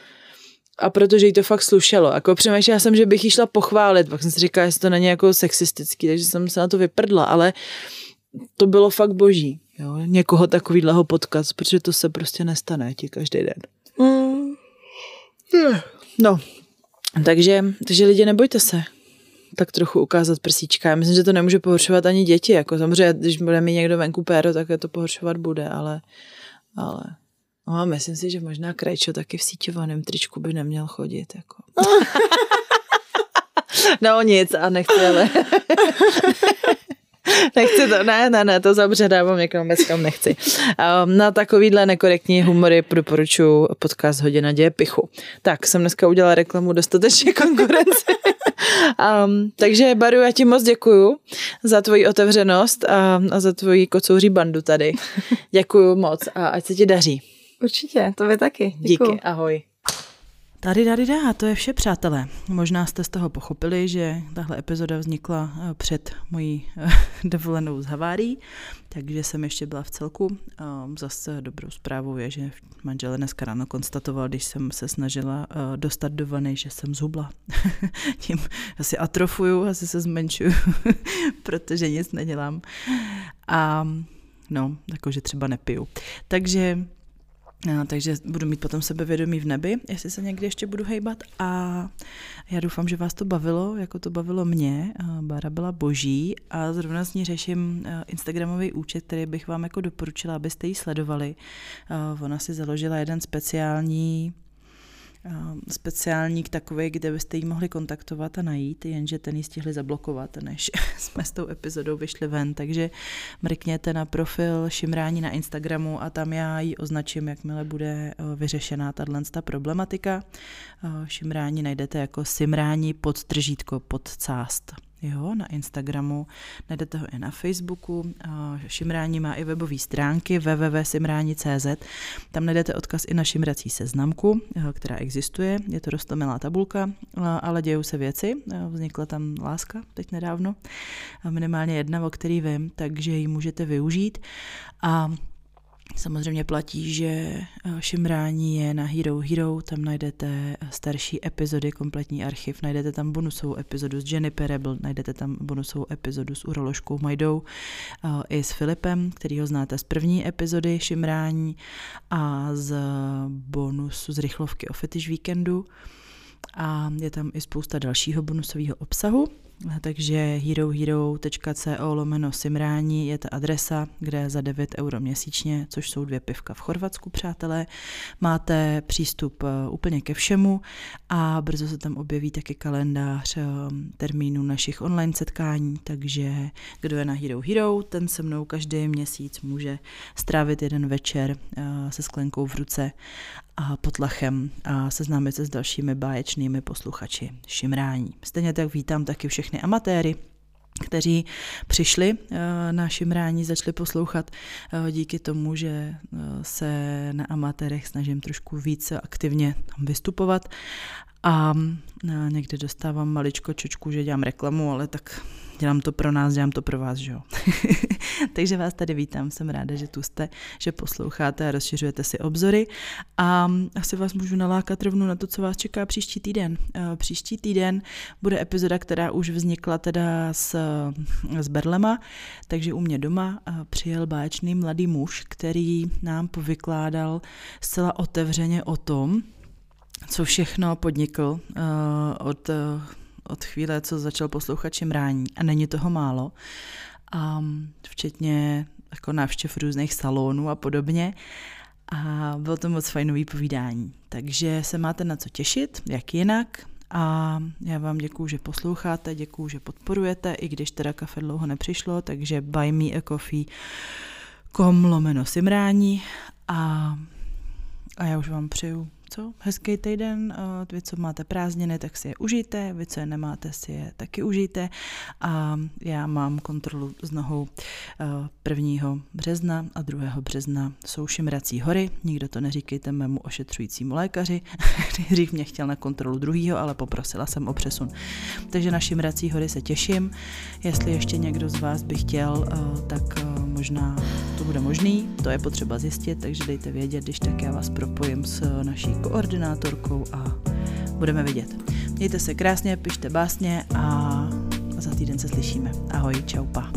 A protože jí to fakt slušelo. Jako přemýšlela jsem, že bych jí šla pochválit, pak jsem si říkala, jestli to není jako sexistický, takže jsem se na to vyprdla, ale to bylo fakt boží. Jo? Někoho takovýhleho potkat, protože to se prostě nestane ti každý den. Mm. No, takže, takže lidi, nebojte se tak trochu ukázat prsíčka. Já myslím, že to nemůže pohoršovat ani děti. Jako samozřejmě, když bude mít někdo venku péro, tak to pohoršovat bude, ale, ale no a myslím si, že možná Krajčo taky v síťovaném tričku by neměl chodit. Jako. no nic a nechci, ale nechci to, ne, ne, ne, to zabředávám někam, bez kam nechci. Um, na takovýhle nekorektní humory doporučuji podcast Hodina děje pichu. Tak, jsem dneska udělala reklamu dostatečně konkurenci. um, takže Baru, já ti moc děkuju za tvoji otevřenost a, a za tvoji kocouří bandu tady. Děkuju moc a ať se ti daří. Určitě, to vy taky. Děkuju. Díky, ahoj. Tady, tady, dá, to je vše, přátelé. Možná jste z toho pochopili, že tahle epizoda vznikla eh, před mojí eh, dovolenou z havárií, takže jsem ještě byla v celku. Zase dobrou zprávou je, že manžel dneska ráno konstatoval, když jsem se snažila eh, dostat do vany, že jsem zhubla. Tím asi atrofuju, asi se zmenšuju, protože nic nedělám. A no, jakože třeba nepiju. Takže No, takže budu mít potom sebevědomí v nebi, jestli se někdy ještě budu hejbat a já doufám, že vás to bavilo, jako to bavilo mě. Bára byla boží a zrovna s ní řeším Instagramový účet, který bych vám jako doporučila, abyste ji sledovali. Ona si založila jeden speciální speciálník takový, kde byste jí mohli kontaktovat a najít, jenže ten ji stihli zablokovat, než jsme s tou epizodou vyšli ven, takže mrkněte na profil Šimrání na Instagramu a tam já ji označím, jakmile bude eh, vyřešená tato problematika. Eh, Šimrání najdete jako Simrání pod tržítko pod cást jo, na Instagramu, najdete ho i na Facebooku, Šimrání má i webové stránky www.simrání.cz, tam najdete odkaz i na šimrací seznamku, eh, která existuje, je to rostomilá tabulka, ale dějou se věci, eh, vznikla tam láska teď nedávno, minimálně jedna, o který vím, takže ji můžete využít. A Samozřejmě platí, že eh, šimrání je na Hero Hero, tam najdete eh, starší epizody, kompletní archiv, najdete tam bonusovou epizodu s Jenny Perebl, najdete tam bonusovou epizodu s uroložkou Majdou eh, i s Filipem, který ho znáte z první epizody šimrání a z bonusu z rychlovky o fetish víkendu a je tam i spousta dalšího bonusového obsahu. Takže herohero.co lomeno simrání je ta adresa, kde za 9 euro měsíčně, což jsou dvě pivka v Chorvatsku, přátelé, máte přístup eh, úplně ke všemu. A brzo se tam objeví taky kalendář eh, termínů našich online setkání, takže kdo je na Hero Hero, ten se mnou každý měsíc může strávit jeden večer eh, se sklenkou v ruce a potlachem a seznámit se s dalšími báječnými posluchači šimrání. Stejně tak vítám taky všechny amatéry, kteří přišli eh, na šimrání, začali poslouchat eh, díky tomu, že eh, se na amatérech snažím trošku více aktivně vystupovat a někdy dostávám maličko čočku, že dělám reklamu, ale tak dělám to pro nás, dělám to pro vás, že jo. Takže vás tady vítám, jsem ráda, že tu jste, že posloucháte a rozšiřujete si obzory a asi vás můžu nalákat rovnou na to, co vás čeká příští týden. Příští týden bude epizoda, která už vznikla teda s, s Berlema, takže u mě doma přijel báječný mladý muž, který nám povykládal zcela otevřeně o tom, co všechno podnikl uh, od, uh, od chvíle, co začal poslouchat čimrání. A není toho málo. Um, včetně jako návštěv různých salonů a podobně. A bylo to moc fajnový povídání. Takže se máte na co těšit, jak jinak. A já vám děkuju, že posloucháte, děkuju, že podporujete, i když teda kafe dlouho nepřišlo, takže buy me a coffee kom lomeno simrání a, a já už vám přeju co? Hezký týden, vy, co máte prázdniny, tak si je užijte, vy, co je nemáte, si je taky užijte a já mám kontrolu s nohou 1. března a 2. března jsou Šimrací hory, nikdo to neříkejte mému ošetřujícímu lékaři, dřív mě chtěl na kontrolu druhýho, ale poprosila jsem o přesun. Takže na Šimrací hory se těším, jestli ještě někdo z vás by chtěl, tak možná to bude možný, to je potřeba zjistit, takže dejte vědět, když tak já vás propojím s naší koordinátorkou a budeme vidět. Mějte se krásně, pište básně a za týden se slyšíme. Ahoj, čau, pa.